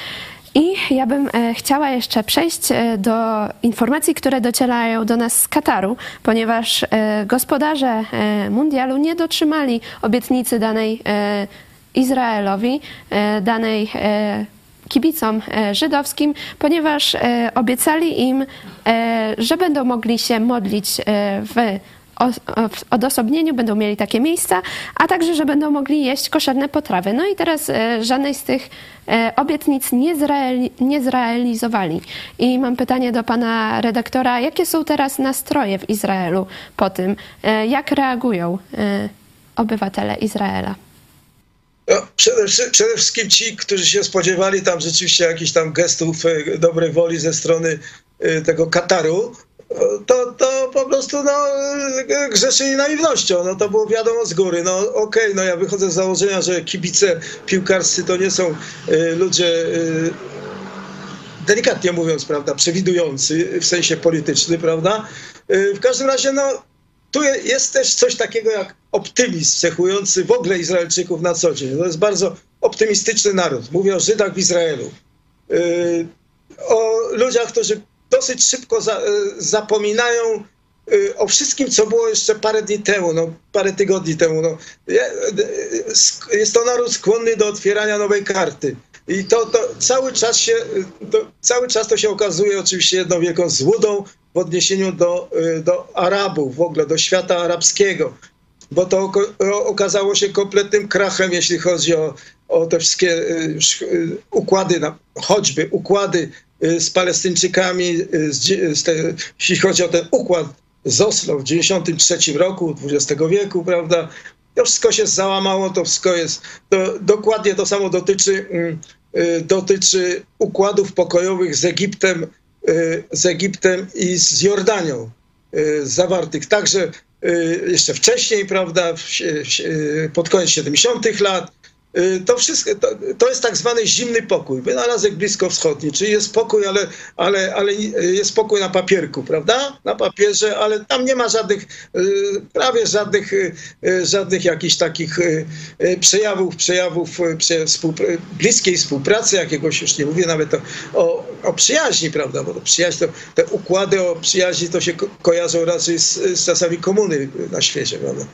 I ja bym e, chciała jeszcze przejść e, do informacji, które docierają do nas z Kataru, ponieważ e, gospodarze mundialu nie dotrzymali obietnicy danej Izraelowi, danej kibicom żydowskim, ponieważ obiecali im, że będą mogli się modlić w w odosobnieniu będą mieli takie miejsca, a także, że będą mogli jeść koszerne potrawy. No i teraz e, żadnej z tych e, obietnic nie, zreali nie zrealizowali. I mam pytanie do pana redaktora, jakie są teraz nastroje w Izraelu po tym? E, jak reagują obywatele Izraela? No, przede, przede, wszystkim ci, którzy się spodziewali tam rzeczywiście jakichś tam gestów dobrej woli ze strony tego Kataru, to, to po prostu no, grzeszyli naiwnością. No, to było wiadomo z góry. No okej, okay, no ja wychodzę z założenia, że kibice piłkarscy to nie są y, ludzie, y, delikatnie mówiąc, prawda, przewidujący w sensie politycznym, prawda. Y, w każdym razie, no tu jest też coś takiego jak optymizm cechujący w ogóle Izraelczyków na co dzień. To jest bardzo optymistyczny naród. Mówię o Żydach w Izraelu. Y, o ludziach, którzy dosyć szybko za, e, zapominają e, o wszystkim, co było jeszcze parę dni temu, no, parę tygodni temu. No. E, jest to naród skłonny do otwierania nowej karty. I to, to cały czas się, to, cały czas to się okazuje oczywiście jedną wielką złudą w odniesieniu do, do Arabów, w ogóle do świata arabskiego, bo to okazało się kompletnym krachem, jeśli chodzi o, o te wszystkie układy, choćby układy z Palestyńczykami, y, z, z te, jeśli chodzi o ten układ z Oslo w 1993 roku XX wieku, prawda? To wszystko się załamało, to wszystko jest, to dokładnie to samo dotyczy, mm, y, dotyczy układów pokojowych z Egiptem, z Egiptem i z Jordanią zawartych także jeszcze wcześniej, prawda, pod koniec 70. lat, Y, to wszystko, to, to, jest tak zwany zimny pokój, wynalazek bliskowschodni, czyli jest spokój, ale, ale, ale jest spokój na papierku, prawda? Na papierze, ale tam nie ma żadnych, y, prawie żadnych, y, żadnych jakichś takich przejawów, przejawów współpr bliskiej współpracy jakiegoś, już nie mówię nawet o, o, o przyjaźni, prawda? Bo przyjaźń, to, te układy o przyjaźni to się ko kojarzą raczej z, z czasami komuny na świecie, prawda?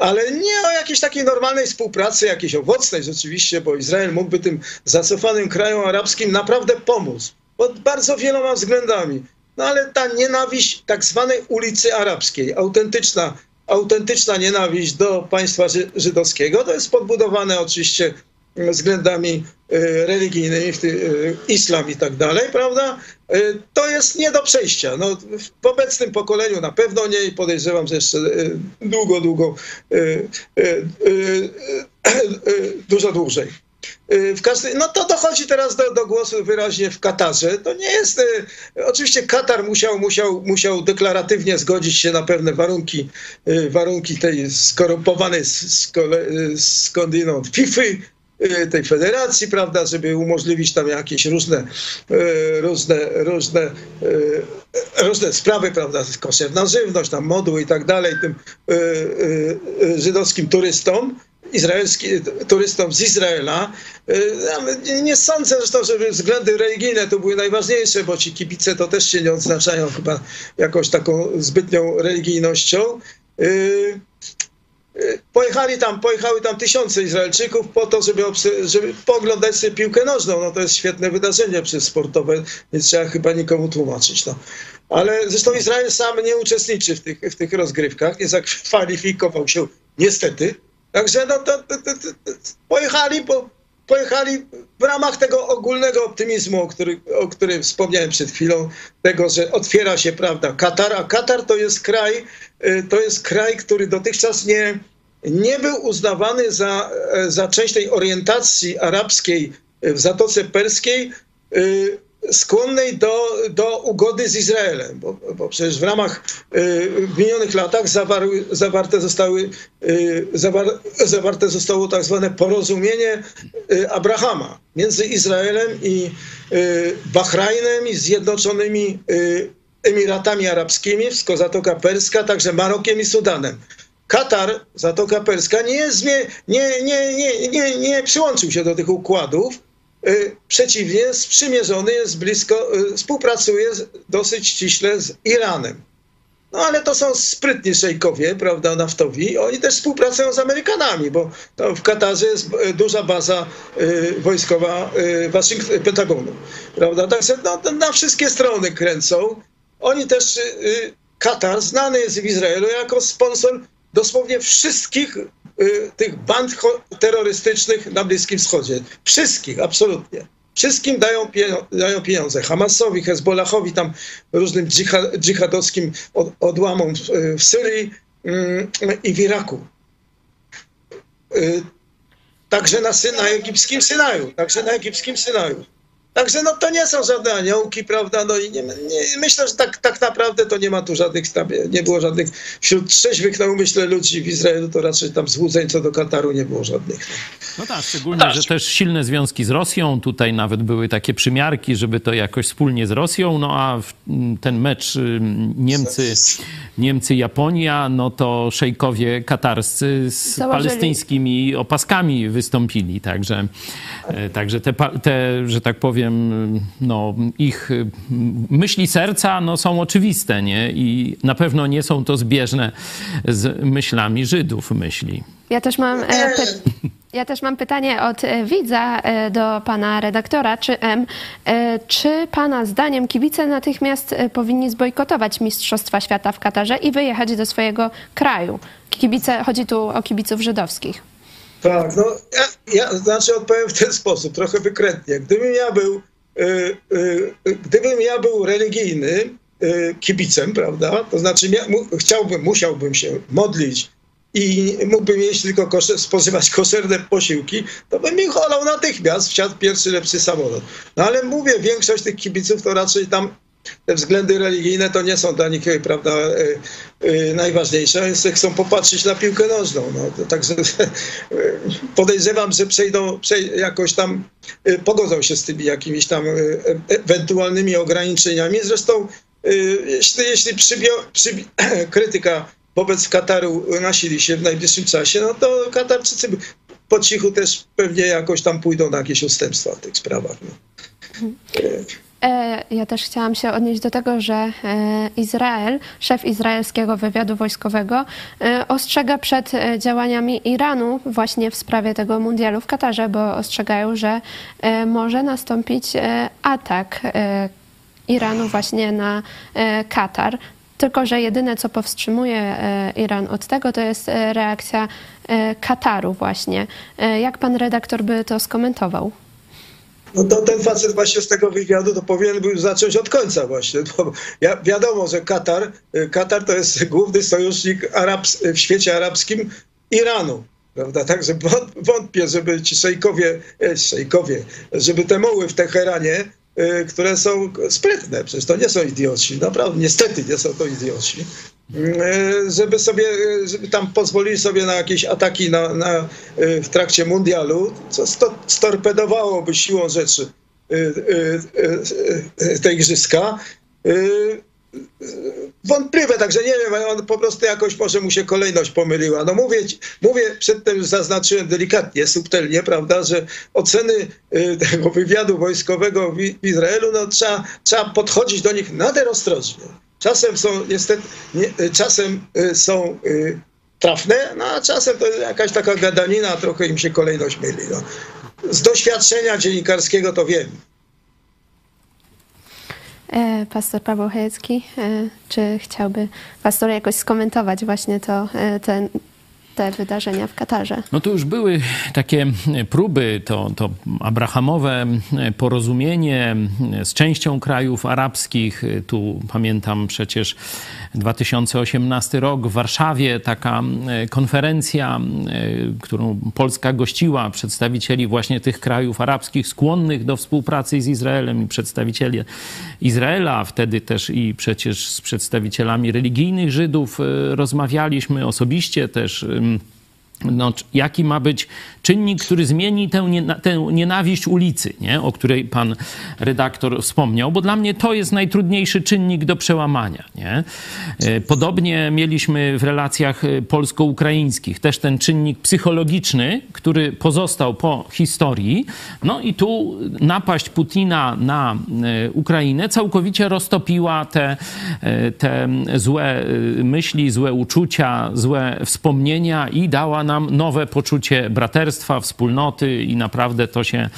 Ale nie o jakiejś takiej normalnej współpracy, jakiejś owocnej owocnej rzeczywiście, bo Izrael mógłby tym zacofanym krajom arabskim naprawdę pomóc pod bardzo wieloma względami. No ale ta nienawiść tak zwanej ulicy arabskiej, autentyczna, autentyczna nienawiść do państwa żydowskiego, to jest podbudowane oczywiście względami e, religijnymi, w tym e, islam i tak dalej, prawda? E, to jest nie do przejścia. No, w obecnym pokoleniu na pewno nie i podejrzewam, że jeszcze długo, długo, dużo dłużej. W każdym, no to dochodzi teraz do, do głosu wyraźnie w Katarze. To nie jest. Oczywiście Katar musiał, musiał, musiał deklaratywnie zgodzić się na pewne warunki, warunki tej skorumpowanej skądinąd FIFA, tej federacji, prawda, żeby umożliwić tam jakieś różne, różne, różne, różne sprawy, prawda, koszerna żywność, tam modły i tak dalej, tym żydowskim turystom, izraelskim turystom z Izraela. Nie sądzę zresztą, że względy religijne to były najważniejsze, bo ci kibice to też się nie odznaczają chyba jakąś taką zbytnią religijnością. Pojechali tam, pojechały tam tysiące Izraelczyków po to, żeby, żeby pooglądać sobie piłkę nożną. No to jest świetne wydarzenie przez sportowe, nie trzeba chyba nikomu tłumaczyć. No. Ale zresztą Izrael sam nie uczestniczy w tych, w tych rozgrywkach, nie zakwalifikował się niestety. Także no to, to, to, to pojechali, po, pojechali w ramach tego ogólnego optymizmu, o, który, o którym wspomniałem przed chwilą, tego, że otwiera się, prawda, Katar, a Katar to jest kraj, y, to jest kraj, który dotychczas nie, nie był uznawany za, e, za część tej orientacji arabskiej w Zatoce Perskiej, y, skłonnej do, do ugody z Izraelem, bo, bo przecież w ramach y, w minionych latach zawarte, zostały, y, zawar, zawarte zostało tak zwane porozumienie y, Abrahama między Izraelem i Bahrajnem i Zjednoczonymi Emiratami Arabskimi, Zatoka Perska, także Marokiem i Sudanem. Katar, Zatoka Perska, nie, nie, nie, nie, nie, nie przyłączył się do tych układów, przeciwnie, sprzymierzony jest blisko, y, współpracuje dosyć ściśle z Iranem. No ale to są sprytni szejkowie, prawda, naftowi. Oni też współpracują z Amerykanami, bo w Katarze jest y, duża baza wojskowa Waszyngton, Pentagonu, prawda. Także no, na wszystkie strony kręcą. Oni też, Katar znany jest w Izraelu jako sponsor dosłownie wszystkich y, tych band terrorystycznych na Bliskim Wschodzie. Wszystkich, absolutnie. Wszystkim dają, dają pieniądze. Hamasowi, Hezbollahowi, tam różnym dżihadowskim od, odłamom w Syrii y, i w Iraku. Y, także na, na egipskim Synaju. Także na egipskim Synaju. Także no to nie są żadne aniołki, prawda? No i nie, nie, myślę, że tak, tak naprawdę to nie ma tu żadnych, nie było żadnych, wśród trzeźwych na umyśle ludzi w Izraelu to raczej tam złudzeń co do Kataru nie było żadnych. No tak, szczególnie, że też silne związki z Rosją, tutaj nawet były takie przymiarki, żeby to jakoś wspólnie z Rosją, no a ten mecz Niemcy, Niemcy-Japonia, no to szejkowie katarscy z Założyli. palestyńskimi opaskami wystąpili, także, e, także te, te, że tak powiem, powiem, no, ich y, myśli serca no, są oczywiste, nie? I na pewno nie są to zbieżne z myślami Żydów myśli. Ja też mam, e, ja też mam pytanie od e, widza e, do pana redaktora, czy M. Czy pana zdaniem kibice natychmiast powinni zbojkotować Mistrzostwa Świata w Katarze i wyjechać do swojego kraju? Kibice, chodzi tu o kibiców żydowskich. Tak, no ja, ja znaczy odpowiem w ten sposób, trochę wykrętnie. Gdybym ja był, y, y, gdybym ja był religijny y, kibicem, prawda, to znaczy mu, chciałbym, musiałbym się modlić i mógłbym jeść tylko kosze, spożywać koszerne posiłki, to bym ich olał natychmiast, wsiadł pierwszy lepszy samolot. No ale mówię, większość tych kibiców to raczej tam te względy religijne to nie są dla nich, prawda, y, y, najważniejsze, więc chcą popatrzeć na piłkę nożną. No. Także podejrzewam, że przejdą, przej jakoś tam pogodzą się z tymi jakimiś tam ewentualnymi ograniczeniami. Zresztą jeśli, jeśli przybio, przybi krytyka wobec Kataru nasili się w najbliższym czasie, no to Katarczycy po cichu też pewnie jakoś tam pójdą na jakieś ustępstwa w tych sprawach. No. E, ja też chciałam się odnieść do tego, że e, Izrael, szef izraelskiego wywiadu wojskowego, e, ostrzega przed działaniami Iranu właśnie w sprawie tego mundialu w Katarze, bo ostrzegają, że może nastąpić atak Iranu właśnie na Katar. Tylko, że jedyne, co powstrzymuje Iran od tego, to jest reakcja Kataru właśnie. Jak pan redaktor by to skomentował? No to ten facet właśnie z tego wywiadu to powinien był zacząć od końca właśnie. Bo ja, wiadomo, że Katar, y, Katar to jest główny sojusznik Arabs, w świecie arabskim Iranu. Prawda? Także wątpię, żeby ci szejkowie, e, szejkowie, żeby te moły w Teheranie, y, które są sprytne, przecież to nie są idioci, naprawdę, niestety nie są to idioci, żeby sobie, e, żeby tam pozwolili sobie na jakieś ataki na, na, e, w trakcie mundialu, co sto, storpedowałoby siłą rzeczy te igrzyska. Wątpliwe, także nie wiem, on po prostu jakoś może mu się kolejność pomyliła. No mówię, mówię przedtem już zaznaczyłem delikatnie, subtelnie, prawda, że oceny tego wywiadu wojskowego w Izraelu, no trzeba, trzeba podchodzić do nich nader ostrożnie. Czasem są niestety, nie, czasem y, są y, trafne, no a czasem to jakaś taka gadanina, trochę im się kolejność myli. No. Z doświadczenia dziennikarskiego to wiem. E, pastor Paweł Chojecki, e, czy chciałby pastor jakoś skomentować właśnie to, e, ten te wydarzenia w Katarze. No to już były takie próby, to, to abrahamowe porozumienie z częścią krajów arabskich. Tu pamiętam przecież 2018 rok w Warszawie, taka konferencja, którą Polska gościła, przedstawicieli właśnie tych krajów arabskich skłonnych do współpracy z Izraelem i przedstawicieli Izraela, wtedy też i przecież z przedstawicielami religijnych Żydów e, rozmawialiśmy osobiście też um, no, jaki ma być czynnik, który zmieni tę, tę nienawiść ulicy, nie? o której pan redaktor wspomniał, bo dla mnie to jest najtrudniejszy czynnik do przełamania. Nie? E, podobnie mieliśmy w relacjach e, polsko-ukraińskich też ten czynnik psychologiczny, który pozostał po historii. No i tu napaść Putina na e, Ukrainę całkowicie roztopiła te, te złe myśli, złe uczucia, złe wspomnienia i dała nam nowe poczucie braterstwa, wspólnoty i naprawdę to się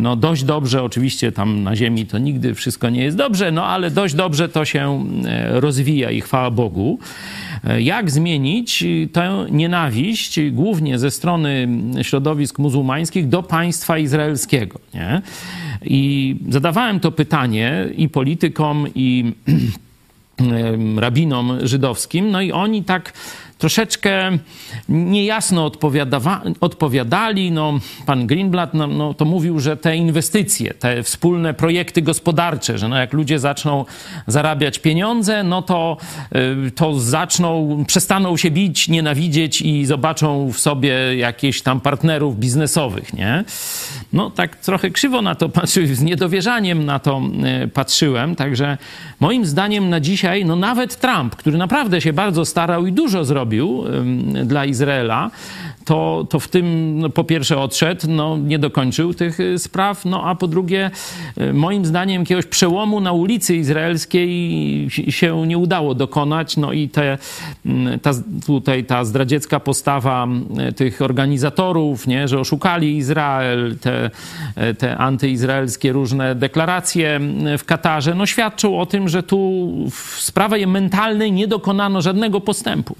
no, dość dobrze, oczywiście tam na ziemi to nigdy wszystko nie jest dobrze, no ale dość dobrze to się e, rozwija i chwała Bogu. E, jak zmienić tę nienawiść, głównie ze strony środowisk muzułmańskich, do państwa izraelskiego? Nie? I zadawałem to pytanie i politykom, i rabinom żydowskim, no i oni tak troszeczkę niejasno odpowiadali. No, pan Greenblatt no, no, to mówił, że te inwestycje, te wspólne projekty gospodarcze, że no, jak ludzie zaczną zarabiać pieniądze, no to, y, to zaczną, przestaną się bić, nienawidzieć i zobaczą w sobie jakieś tam partnerów biznesowych, nie? No tak trochę krzywo na to patrzyłem, z niedowierzaniem na to y, patrzyłem, także moim zdaniem na dzisiaj, no nawet Trump, który naprawdę się bardzo starał i dużo zrobił, zrobił dla Izraela, to, to w tym no, po pierwsze odszedł, no, nie dokończył tych y, spraw, no a po drugie, y, moim zdaniem, jakiegoś przełomu na ulicy izraelskiej się nie udało dokonać. No i te, ta, tutaj ta zdradziecka postawa tych organizatorów, nie, że oszukali Izrael, te, te antyizraelskie różne deklaracje w Katarze, no świadczą o tym, że tu w sprawie mentalnej nie dokonano żadnego postępu.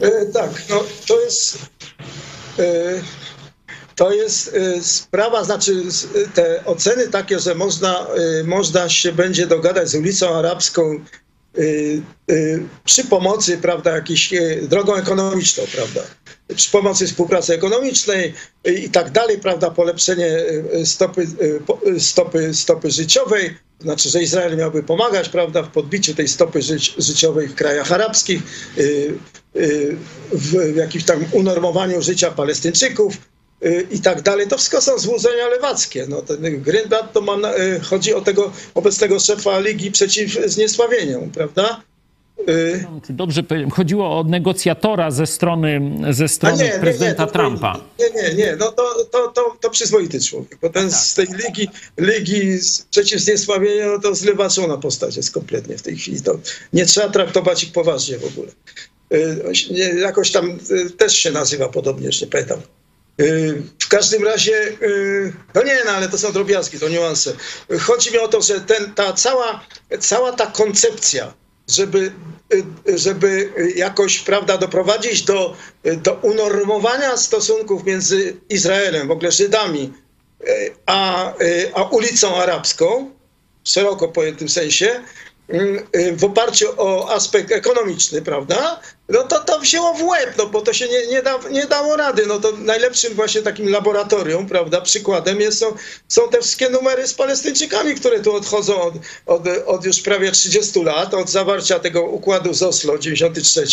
E, tak, no to jest. E, to jest e, sprawa, znaczy te oceny takie, że można, można się będzie dogadać z ulicą arabską przy pomocy, prawda, jakiejś drogą ekonomiczną, prawda, przy pomocy współpracy ekonomicznej i tak dalej, prawda, polepszenie stopy, stopy, stopy życiowej, znaczy, że Izrael miałby pomagać, prawda, w podbiciu tej stopy życi życiowej w krajach arabskich, w jakimś tam unormowaniu życia Palestyńczyków i tak dalej. To wszystko są złudzenia lewackie. No, ten Greenblatt to ma, chodzi o tego obecnego szefa Ligi przeciw zniesławieniom, prawda? Dobrze powiedziałem. Chodziło o negocjatora ze strony, ze strony nie, prezydenta nie, nie, Trumpa. Nie, nie, nie. No to, to, to, to przyzwoity człowiek. Bo ten tak. z tej ligi, ligi przeciw zniesławieniu, no to zlewaczona postać jest kompletnie w tej chwili. To nie trzeba traktować ich poważnie w ogóle. Y, jakoś tam y, też się nazywa podobnie, już nie pamiętam. Y, w każdym razie, no nie, no ale to są drobiazgi, to niuanse. Chodzi mi o to, że ten, ta cała, cała ta koncepcja, żeby, żeby jakoś prawda, doprowadzić do, do unormowania stosunków między Izraelem, w ogóle Żydami, a, a ulicą arabską, w szeroko pojętym sensie, y, w oparciu o aspekt ekonomiczny, prawda? No to to wzięło w łeb, no bo to się nie, nie, da, nie dało rady. No to najlepszym właśnie takim laboratorium, prawda, przykładem jest, są, są te wszystkie numery z Palestyńczykami, które tu odchodzą od, od, od już prawie 30 lat, od zawarcia tego układu z Oslo 93,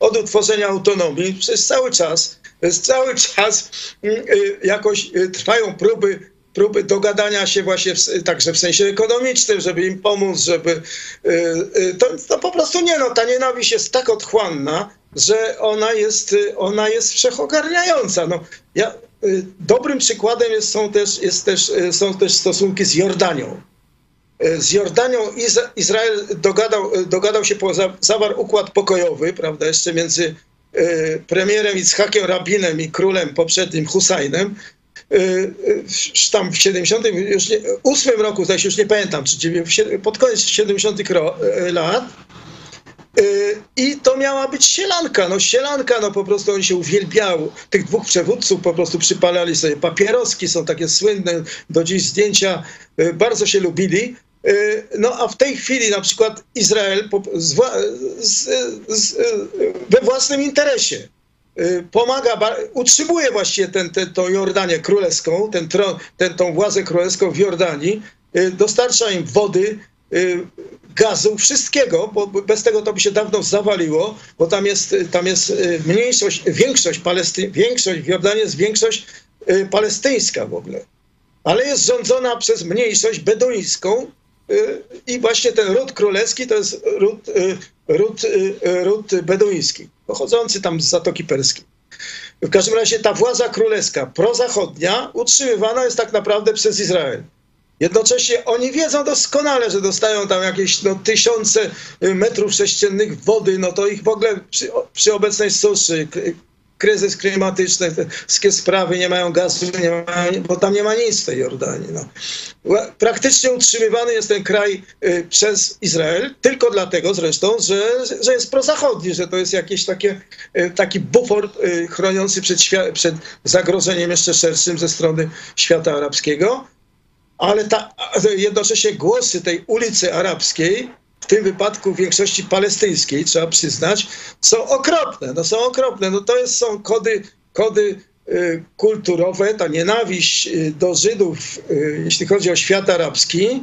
od utworzenia autonomii, przez cały czas, cały czas mm, y, jakoś y, trwają próby próby dogadania się właśnie w, także w sensie ekonomicznym, żeby im pomóc, żeby... Y, y, to, to po prostu nie, no ta nienawiść jest tak otchłanna, że ona jest, y, ona jest wszechogarniająca. No, ja, dobrym przykładem jest, są, też, jest też, są też stosunki z Jordanią. Z Jordanią Izrael dogadał, dogadał się, zawarł układ pokojowy, prawda, jeszcze między premierem Itzhakiem Rabinem i królem poprzednim Husajnem, tam w 70, już nie, 8 roku, zdaje się, już nie pamiętam, czy pod koniec 70 y, lat. I to miała być sielanka, no sielanka, no po prostu oni się uwielbiały. Tych dwóch przywódców po prostu przypalali sobie papieroski, są takie słynne do dziś zdjęcia, bardzo się lubili. No a w tej chwili na przykład Izrael z, z, z, we własnym interesie Y, pomaga, utrzymuje właściwie ten, ten, tą Jordanię królewską, ten, ten, tą władzę królewską w Jordanii, y, dostarcza im wody, y, gazu, wszystkiego, bo bez tego to by się dawno zawaliło, bo tam jest, tam jest mniejszość, większość, Palesty, większość w Jordanii jest większość palestyńska w ogóle, ale jest rządzona przez mniejszość beduńską i właśnie ten ród królewski to jest ród, ród, ród beduński pochodzący tam z Zatoki Perskiej. W każdym razie ta władza królewska, prozachodnia, utrzymywana jest tak naprawdę przez Izrael. Jednocześnie oni wiedzą doskonale, że dostają tam jakieś no, tysiące metrów sześciennych wody, no to ich w ogóle przy, przy obecnej suszy, kryzys klimatyczny, te wszystkie sprawy, nie mają gazu, nie mają, bo tam nie ma nic w tej Jordanii. No. Praktycznie utrzymywany jest ten kraj y, przez Izrael, tylko dlatego zresztą, że, że jest prozachodni, że to jest jakiś takie, y, taki bufor y, chroniący przed, przed zagrożeniem jeszcze szerszym ze strony świata arabskiego. Ale ta, jednocześnie głosy tej ulicy arabskiej w tym wypadku w większości palestyńskiej, trzeba przyznać, są okropne. No są okropne. No to jest, są kody, kody y, kulturowe, ta nienawiść y, do Żydów, y, jeśli chodzi o świat arabski,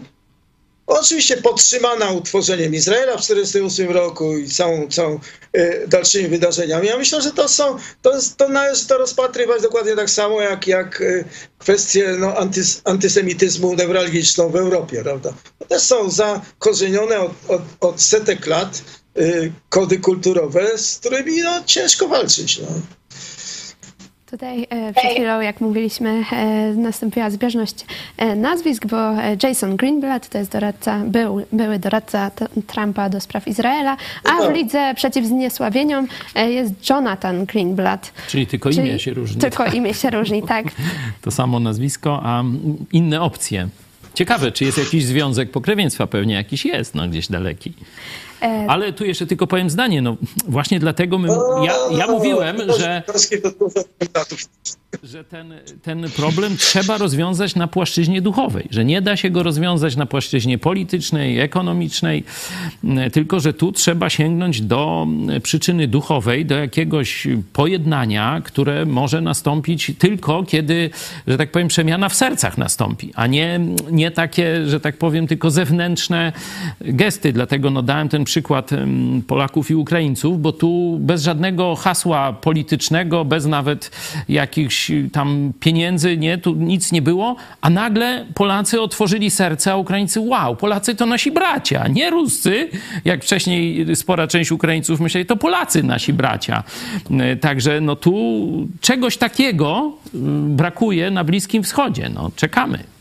Oczywiście podtrzymana utworzeniem Izraela w 1948 roku i całą, całą e, dalszymi wydarzeniami. Ja myślę, że to są, to, to należy to rozpatrywać dokładnie tak samo jak, jak e, kwestie no, antys, antysemityzmu newralgiczną w Europie, prawda? To też są zakorzenione od, od, od setek lat e, kody kulturowe, z którymi no, ciężko walczyć. No. Tutaj e, przed chwilą, jak mówiliśmy, e, nastąpiła zbieżność e, nazwisk, bo Jason Greenblatt to jest doradca, był, były doradca Trumpa do spraw Izraela, a w lidze przeciw zniesławieniom jest Jonathan Greenblatt. Czyli tylko imię Czyli się różni. Tylko imię się różni, tak. To samo nazwisko, a inne opcje. Ciekawe, czy jest jakiś związek pokrewieństwa? Pewnie jakiś jest, no gdzieś daleki. E, Ale tu jeszcze tylko powiem zdanie. No, właśnie dlatego my, ja, ja mówiłem, że że ten, ten problem trzeba rozwiązać na płaszczyźnie duchowej, że nie da się go rozwiązać na płaszczyźnie politycznej, ekonomicznej, tylko że tu trzeba sięgnąć do przyczyny duchowej, do jakiegoś pojednania, które może nastąpić tylko kiedy, że tak powiem, przemiana w sercach nastąpi, a nie, nie takie, że tak powiem, tylko zewnętrzne gesty. Dlatego no, dałem ten przykład Polaków i Ukraińców, bo tu bez żadnego hasła politycznego, bez nawet jakichś tam pieniędzy, nie, tu nic nie było, a nagle Polacy otworzyli serce, a Ukraińcy, wow, Polacy to nasi bracia, nie Ruscy, jak wcześniej spora część Ukraińców myśleli, to Polacy nasi bracia. E, także no tu czegoś takiego mm, brakuje na Bliskim Wschodzie, no czekamy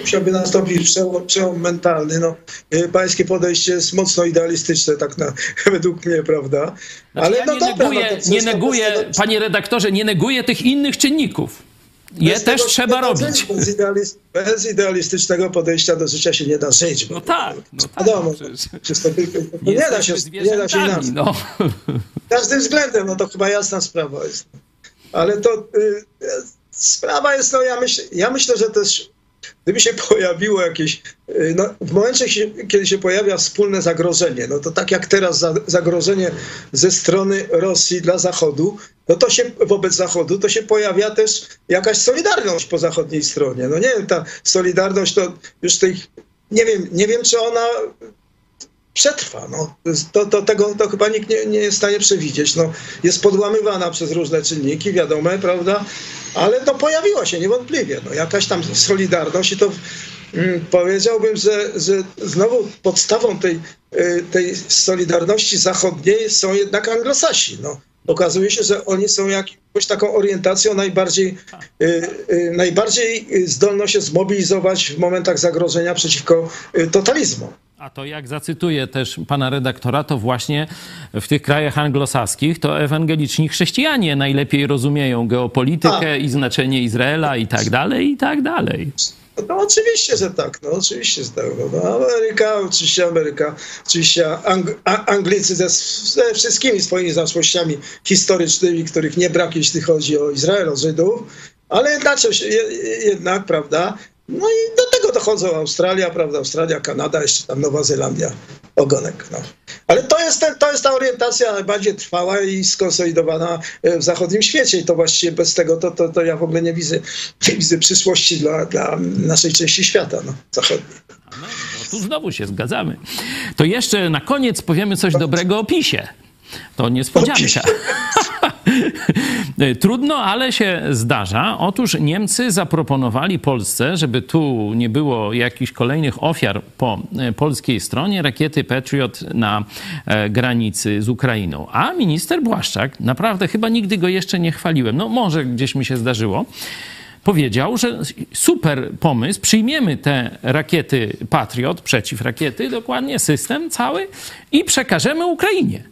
musiałby nastąpić przełom, przełom mentalny. No, e, pańskie podejście jest mocno idealistyczne, tak na, według mnie, prawda? Znaczy, Ale ja no nie dobra, neguję, no nie neguję panie redaktorze, nie neguję tych innych czynników. Je bez też trzeba robić. Bez, idealist, bez, idealistycznego podejścia do życia się nie da żyć. No tak. No tak wiadomo, nie, da się, nie da się inaczej. No. Każdym względem, no to chyba jasna sprawa jest. Ale to y, sprawa jest, no ja, myśl, ja myślę, że też gdyby się pojawiło jakieś, y, no, w momencie, kiedy się pojawia wspólne zagrożenie, no to tak jak teraz zagrożenie ze strony Rosji dla Zachodu, no to się wobec Zachodu, to się pojawia też jakaś solidarność po zachodniej stronie. No nie wiem, ta solidarność to już tej, nie wiem, nie wiem, czy ona przetrwa. No. To, to, tego to chyba nikt nie, nie jest w stanie przewidzieć. No, jest podłamywana przez różne czynniki, wiadome, prawda? Ale no, pojawiła się niewątpliwie. No, jakaś tam solidarność i to mm, powiedziałbym, że, że znowu podstawą tej, y, tej solidarności zachodniej są jednak anglosasi. No. Okazuje się, że oni są jakąś taką orientacją najbardziej, y, y, najbardziej zdolną się zmobilizować w momentach zagrożenia przeciwko y, totalizmom. A to jak zacytuję też pana redaktora, to właśnie w tych krajach anglosaskich to ewangeliczni chrześcijanie najlepiej rozumieją geopolitykę A. i znaczenie Izraela i tak dalej, i tak dalej. No oczywiście, że tak, no oczywiście, że tak. No, no Ameryka, oczywiście Ameryka, oczywiście Ang Anglicy ze, ze, wszystkimi swoimi zaszłościami historycznymi, których nie brak, jeśli chodzi o Izrael, o Żydów, ale inaczej jednak, prawda, no i do tego dochodzą Australia, prawda, Australia, Kanada, jeszcze tam Nowa Zelandia, ogonek. No. Ale to jest, ten, to jest ta orientacja najbardziej trwała i skonsolidowana e, w zachodnim świecie i to właściwie bez tego to, to, to ja w ogóle nie widzę, nie widzę przyszłości dla, dla naszej części świata no, zachodniej. No, no tu znowu się zgadzamy. To jeszcze na koniec powiemy coś dobrego o PiSie. To niespodzianka. Trudno, ale się zdarza. Otóż Niemcy zaproponowali Polsce, żeby tu nie było jakichś kolejnych ofiar po e, polskiej stronie, rakiety Patriot na e, granicy z Ukrainą. A minister Błaszczak, naprawdę chyba nigdy go jeszcze nie chwaliłem, no może gdzieś mi się zdarzyło, powiedział, że super pomysł, przyjmiemy te rakiety Patriot, przeciwrakiety, dokładnie system cały i przekażemy Ukrainie.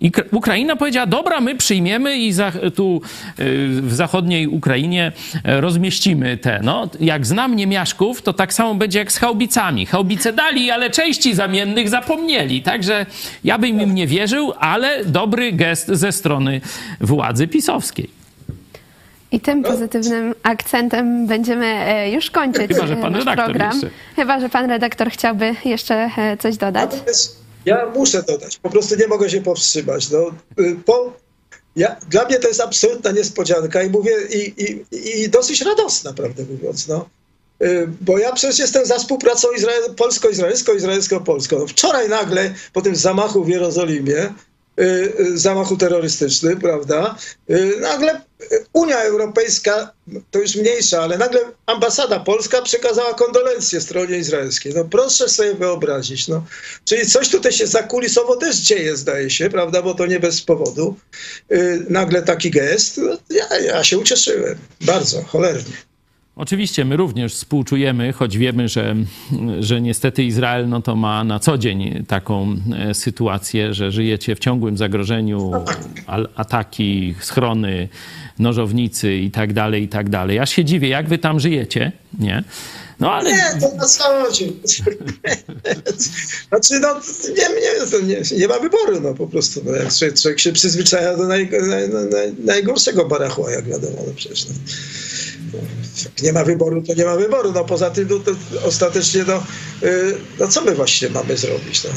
I Ukraina powiedziała, dobra, my przyjmiemy i za, tu y, w zachodniej Ukrainie e, rozmieścimy te. No, jak znam niemiaszków, to tak samo będzie jak z chaubicami. Haubice dali, ale części zamiennych zapomnieli. Także ja bym im nie wierzył, ale dobry gest ze strony władzy pisowskiej. I tym pozytywnym akcentem będziemy e, już kończyć Chyba, że pan redaktor program. Jeszcze. Chyba, że pan redaktor chciałby jeszcze coś dodać. Ja muszę dodać, po prostu nie mogę się powstrzymać. No, y, po, ja, dla mnie to jest absolutna niespodzianka i mówię, i, i, i dosyć radosna, prawdę mówiąc. No. Y, bo ja przecież jestem za współpracą Izrael, polsko-izraelsko, izraelsko-polską. No, wczoraj nagle, po tym zamachu w Jerozolimie, Y, zamachu terrorystycznym, prawda? Nagle Unia Europejska, to już mniejsza, ale nagle ambasada polska przekazała kondolencje stronie izraelskiej. No proszę sobie wyobrazić. No. Czyli coś tutaj się zakulisowo też dzieje, zdaje się, prawda? Bo to nie bez powodu. Nagle taki gest. No, ja, ja się ucieszyłem. Bardzo, cholernie. Oczywiście my również współczujemy, choć wiemy, że, że niestety Izrael no to ma na co dzień taką e, sytuację, że żyjecie w ciągłym zagrożeniu, ataki, schrony, nożownicy i tak dalej, i tak dalej. Aż się dziwię, jak wy tam żyjecie, nie? No ale... Nie, to na samochodzie. znaczy, no, nie, nie, nie, nie ma wyboru, no po prostu. No, jak człowiek, człowiek się przyzwyczaja do naj, naj, naj, najgorszego barachła, jak wiadomo, no przecież. No jak nie ma wyboru, to nie ma wyboru. No poza tym no, ostatecznie, no, y, no co my właściwie mamy zrobić? No,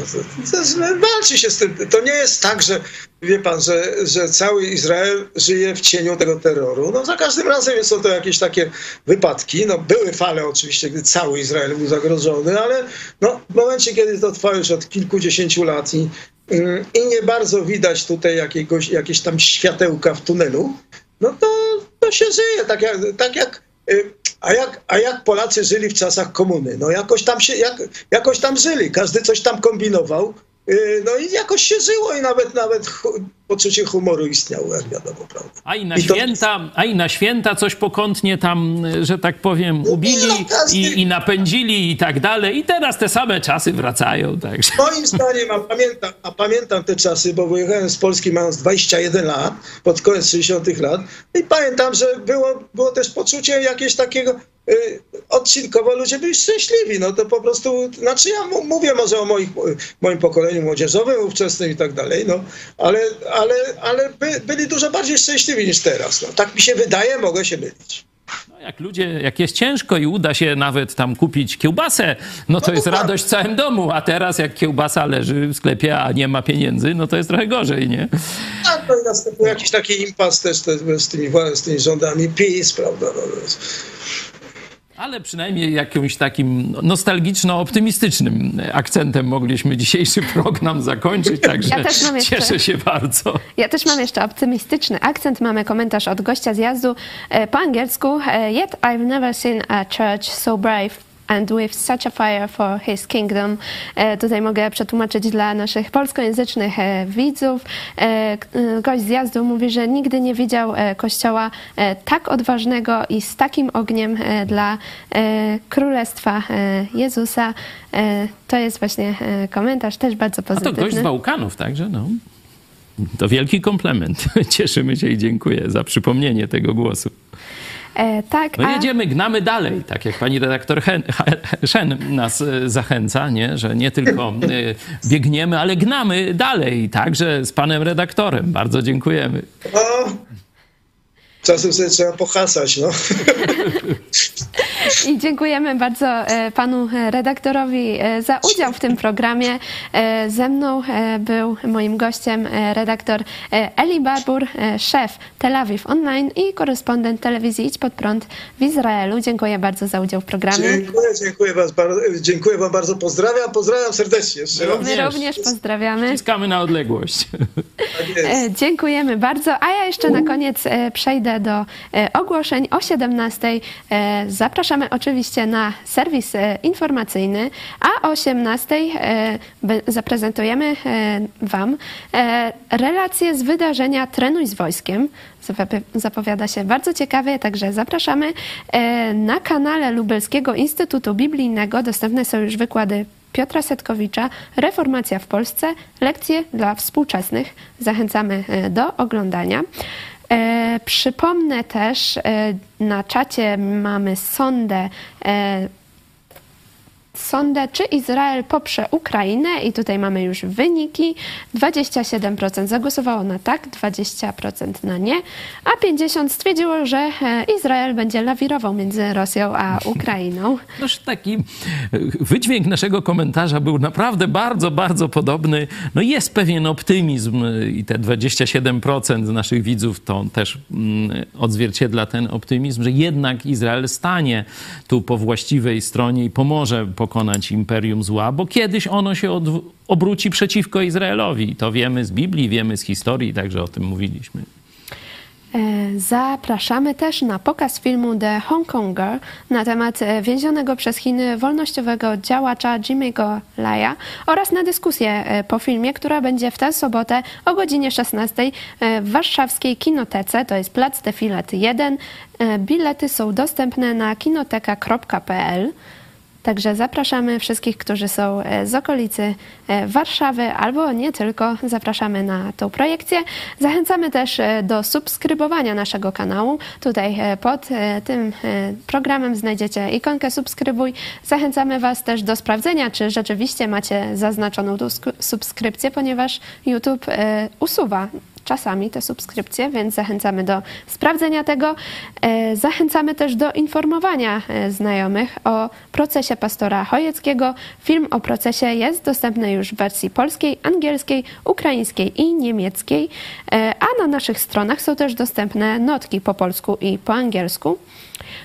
walczy się z tym. To nie jest tak, że wie pan, że, że cały Izrael żyje w cieniu tego terroru. No za każdym razem są to jakieś takie wypadki. No były fale oczywiście, gdy cały Izrael był zagrożony, ale no, w momencie, kiedy to trwa już od kilkudziesięciu lat i, y, i nie bardzo widać tutaj jakiegoś, jakieś tam światełka w tunelu, no to, to się żyje tak jak, tak jak y, a jak, a jak Polacy żyli w czasach komuny? No jakoś tam się, jak, jakoś tam żyli, każdy coś tam kombinował, no i jakoś się żyło i nawet, nawet poczucie humoru istniało, jak wiadomo, prawda. A i na, I święta, to... a i na święta coś pokątnie tam, że tak powiem, no ubili no, każdy... i, i napędzili i tak dalej. I teraz te same czasy wracają. Także. Moim zdaniem, a pamiętam, a pamiętam te czasy, bo wyjechałem z Polski mając 21 lat, pod koniec 60 lat i pamiętam, że było, było też poczucie jakieś takiego Y, odcinkowo ludzie byli szczęśliwi. No to po prostu, znaczy ja mówię może o moich, moim pokoleniu młodzieżowym, ówczesnym i tak dalej, no, ale, ale, ale by, byli dużo bardziej szczęśliwi niż teraz. No. Tak mi się wydaje, mogę się mylić. No Jak ludzie, jak jest ciężko i uda się nawet tam kupić kiełbasę, no to jest radość w całym domu, a teraz jak kiełbasa leży w sklepie, a nie ma pieniędzy, no to jest trochę gorzej, nie? Tak, no i następuje jakiś taki impas też te, z, tymi, z tymi rządami PiS, prawda? No, ale przynajmniej jakimś takim nostalgiczno-optymistycznym akcentem mogliśmy dzisiejszy program zakończyć, także ja też mam jeszcze, cieszę się bardzo. Ja też mam jeszcze optymistyczny akcent. Mamy komentarz od gościa zjazdu e, po angielsku. E, Yet I've never seen a church so brave and with such a fire for his kingdom. E, tutaj mogę przetłumaczyć dla naszych polskojęzycznych e, widzów. E, gość zjazdu mówi, że nigdy nie widział kościoła tak odważnego i z takim ogniem dla królestwa Jezusa. To jest właśnie komentarz też bardzo pozytywny. A to gość z Bałkanów, także no. To wielki komplement. Cieszymy się i dziękuję za przypomnienie tego głosu. E, tak, no jedziemy, gnamy dalej, tak jak pani redaktor Hen, Shen nas e, zachęca, nie? że nie tylko e, biegniemy, ale gnamy dalej, także z panem redaktorem. Bardzo dziękujemy. No, czasem sobie trzeba pohasać, no. I dziękujemy bardzo e, panu redaktorowi e, za udział w tym programie. E, ze mną był moim gościem redaktor Eli Barbur, szef Tel Awiw Online i korespondent telewizji Idź Pod Prąd w Izraelu. Dziękuję bardzo za udział w programie. Dziękuję, dziękuję, was bardzo, dziękuję wam bardzo. Pozdrawiam, pozdrawiam serdecznie. My również pozdrawiamy. Ściskamy na odległość. Tak dziękujemy bardzo. A ja jeszcze na koniec przejdę do ogłoszeń o 17. Zapraszamy oczywiście na serwis e, informacyjny, a o 18 e, zaprezentujemy e, Wam relacje z wydarzenia Trenuj z wojskiem. Zapowiada się bardzo ciekawie, także zapraszamy. Na kanale Lubelskiego Instytutu Biblijnego dostępne są już wykłady Piotra Setkowicza Reformacja w Polsce lekcje dla współczesnych. Zachęcamy do oglądania. E, przypomnę też, e, na czacie mamy sondę e, sondę, czy Izrael poprze Ukrainę i tutaj mamy już wyniki. 27% zagłosowało na tak, 20% na nie, a 50% stwierdziło, że e, Izrael będzie lawirował między Rosją a Ukrainą. Noż taki e, wydźwięk naszego komentarza był naprawdę bardzo, bardzo podobny. No jest pewien optymizm i te 27% naszych widzów to też mm, odzwierciedla ten optymizm, że jednak Izrael stanie tu po właściwej stronie i pomoże pokonać imperium zła, bo kiedyś ono się obróci przeciwko Izraelowi. To wiemy z Biblii, wiemy z historii, także o tym mówiliśmy. E, zapraszamy też na pokaz filmu The Hong Konger na temat e, więzionego przez Chiny wolnościowego działacza Jimmy'ego Laya oraz na dyskusję e, po filmie, która będzie w tę sobotę o godzinie 16 w warszawskiej kinotece, to jest Plac Defilat 1. Bilety są dostępne na kinoteka.pl. Także zapraszamy wszystkich, którzy są e, z okolicy e, Warszawy albo nie tylko. Zapraszamy na tą projekcję. Zachęcamy też e, do subskrybowania naszego kanału. Tutaj pod tym programem znajdziecie ikonkę subskrybuj. Zachęcamy Was też do sprawdzenia, czy rzeczywiście macie zaznaczoną subskrypcję, ponieważ YouTube usuwa czasami te subskrypcje, więc zachęcamy do sprawdzenia tego. E, zachęcamy też do informowania e, znajomych o procesie pastora Chojeckiego. Film o procesie jest dostępny już w wersji polskiej, angielskiej, ukraińskiej i niemieckiej, e, a na naszych stronach są też dostępne notki po polsku i po angielsku.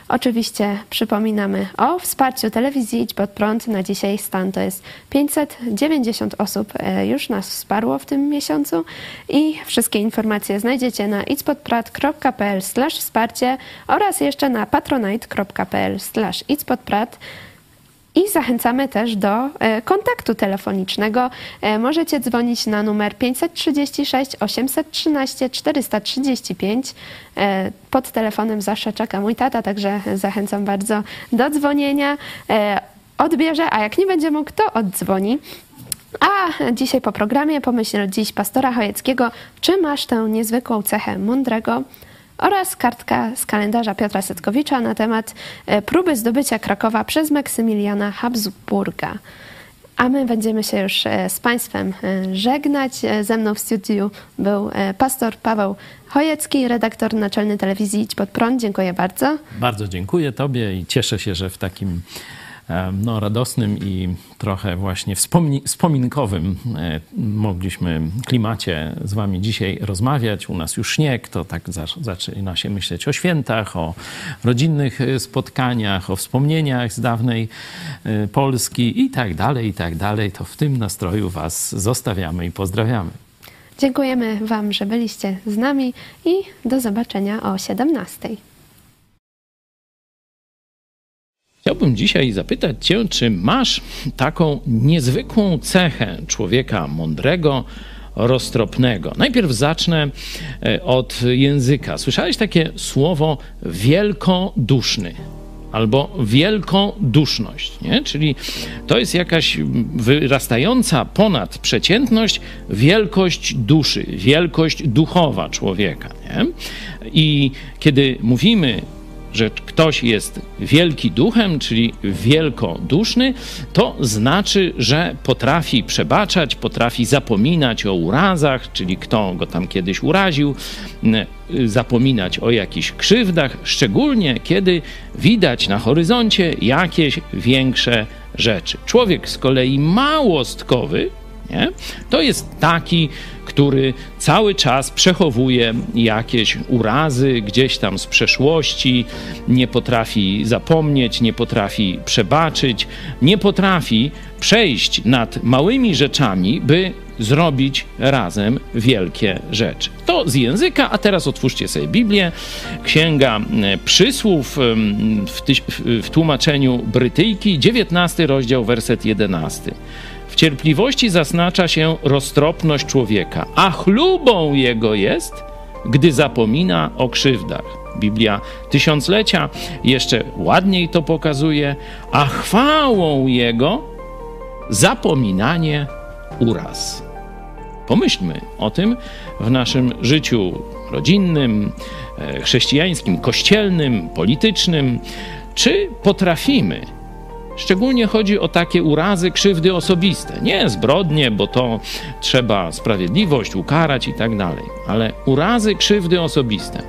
Oczywiście przypominamy o wsparciu telewizji Idź Pod Prąd. Na dzisiaj stan to jest 590 osób już nas wsparło w tym miesiącu i wszystkie informacje znajdziecie na idźpodprat.pl wsparcie oraz jeszcze na patronite.pl idźpodprat. I zachęcamy też do e, kontaktu telefonicznego. E, możecie dzwonić na numer 536 813 435. Pod telefonem zawsze czeka mój tata, także zachęcam bardzo do dzwonienia. E, odbierze, a jak nie będzie mógł, to oddzwoni. A dzisiaj po programie pomyśl dziś pastora Chojeckiego, czy masz tę niezwykłą cechę mądrego, oraz kartka z kalendarza Piotra Setkowicza na temat e, próby zdobycia Krakowa przez Maksymiliana Habsburga. A my będziemy się już e, z Państwem e, żegnać. Ze mną w studiu był pastor Paweł Chojecki, redaktor naczelny telewizji Idź Pod Prąd. Dziękuję bardzo. Bardzo dziękuję Tobie i cieszę się, że w takim no, radosnym i trochę właśnie wspominkowym e, mogliśmy klimacie z Wami dzisiaj rozmawiać. U nas już śnieg, to tak za- zaczyna się myśleć o świętach, o rodzinnych e, spotkaniach, o wspomnieniach z dawnej e, Polski i tak dalej, i tak dalej. To w tym nastroju Was zostawiamy i pozdrawiamy. Dziękujemy Wam, że byliście z nami i do zobaczenia o 17. Chciałbym dzisiaj zapytać Cię, czy masz taką niezwykłą cechę człowieka mądrego, roztropnego. Najpierw zacznę e, od języka. Słyszałeś takie słowo wielkoduszny albo wielkoduszność, nie? czyli to jest jakaś wyrastająca ponad przeciętność wielkość duszy, wielkość duchowa człowieka. Nie? I kiedy mówimy że ktoś jest wielki duchem, czyli wielkoduszny, to znaczy, że potrafi przebaczać, potrafi zapominać o urazach, czyli kto go tam kiedyś uraził, zapominać o jakichś krzywdach, szczególnie kiedy widać na horyzoncie jakieś większe rzeczy. Człowiek z kolei małostkowy, nie? To jest taki, który cały czas przechowuje jakieś urazy gdzieś tam z przeszłości, nie potrafi zapomnieć, nie potrafi przebaczyć, nie potrafi przejść nad małymi rzeczami, by zrobić razem wielkie rzeczy. To z języka, a teraz otwórzcie sobie Biblię. Księga e, Przysłów w- w tłumaczeniu Brytyjki, 19 rozdział, werset 11. W cierpliwości zaznacza się roztropność człowieka, a chlubą jego jest, gdy zapomina o krzywdach. Biblia tysiąclecia jeszcze ładniej to pokazuje, a chwałą jego zapominanie uraz. Pomyślmy o tym w naszym życiu rodzinnym, e, chrześcijańskim, kościelnym, politycznym. Czy potrafimy Szczególnie chodzi o takie urazy, krzywdy osobiste. Nie zbrodnie, bo to trzeba sprawiedliwość ukarać i tak dalej, ale urazy, krzywdy osobiste.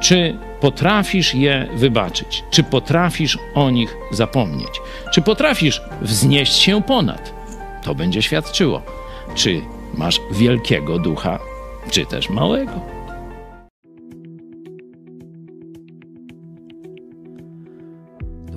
Czy potrafisz je wybaczyć? Czy potrafisz o nich zapomnieć? Czy potrafisz wznieść się ponad? To będzie świadczyło, czy masz wielkiego ducha, czy też małego.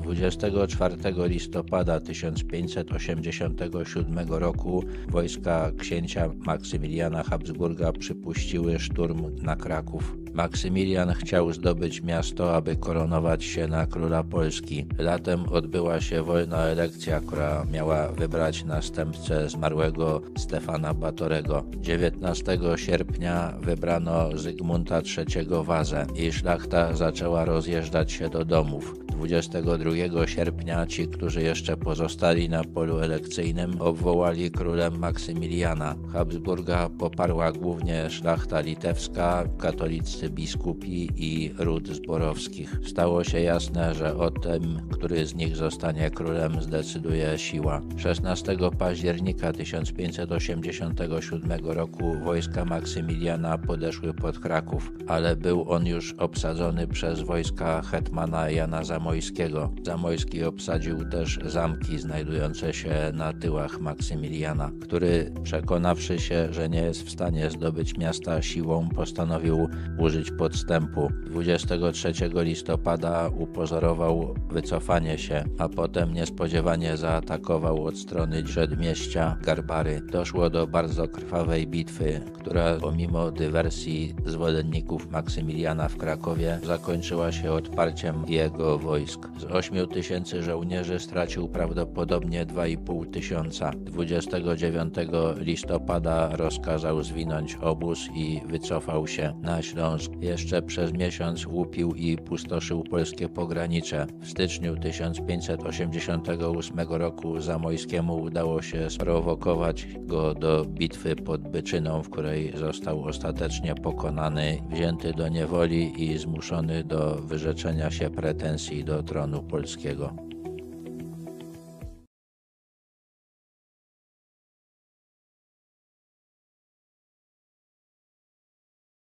24 listopada 1587 roku wojska księcia Maksymiliana Habsburga przypuściły szturm na Kraków. Maksymilian chciał zdobyć miasto, aby koronować się na króla Polski. Latem odbyła się wolna elekcja, która miała wybrać następcę zmarłego Stefana Batorego. 19 sierpnia wybrano Zygmunta III Wazę i szlachta zaczęła rozjeżdżać się do domów. 22 sierpnia ci, którzy jeszcze pozostali na polu elekcyjnym, obwołali królem Maksymiliana. Habsburga poparła głównie szlachta litewska, katolicy biskupi i ród zborowskich. Stało się jasne, że o tym, który z nich zostanie królem, zdecyduje siła. 16 października 1587 roku wojska Maksymiliana podeszły pod Kraków, ale był on już obsadzony przez wojska hetmana Jana Zamojskiego. Zamojski obsadził też zamki znajdujące się na tyłach Maksymiliana, który przekonawszy się, że nie jest w stanie zdobyć miasta siłą, postanowił użyć podstępu. 23 listopada upozorował wycofanie się, a potem niespodziewanie zaatakował od strony przedmieścia Garbary. Doszło do bardzo krwawej bitwy, która pomimo dywersji zwolenników Maksymiliana w Krakowie zakończyła się odparciem jego wojsk. Z 8 tysięcy żołnierzy stracił prawdopodobnie 2,5 tysiąca. 29 listopada rozkazał zwinąć obóz i wycofał się na Śląsk. Jeszcze przez miesiąc łupił i pustoszył polskie pogranicze. W styczniu 1588 roku Zamojskiemu udało się sprowokować go do bitwy pod Byczyną, w której został ostatecznie pokonany, wzięty do niewoli i zmuszony do wyrzeczenia się pretensji do tronu polskiego.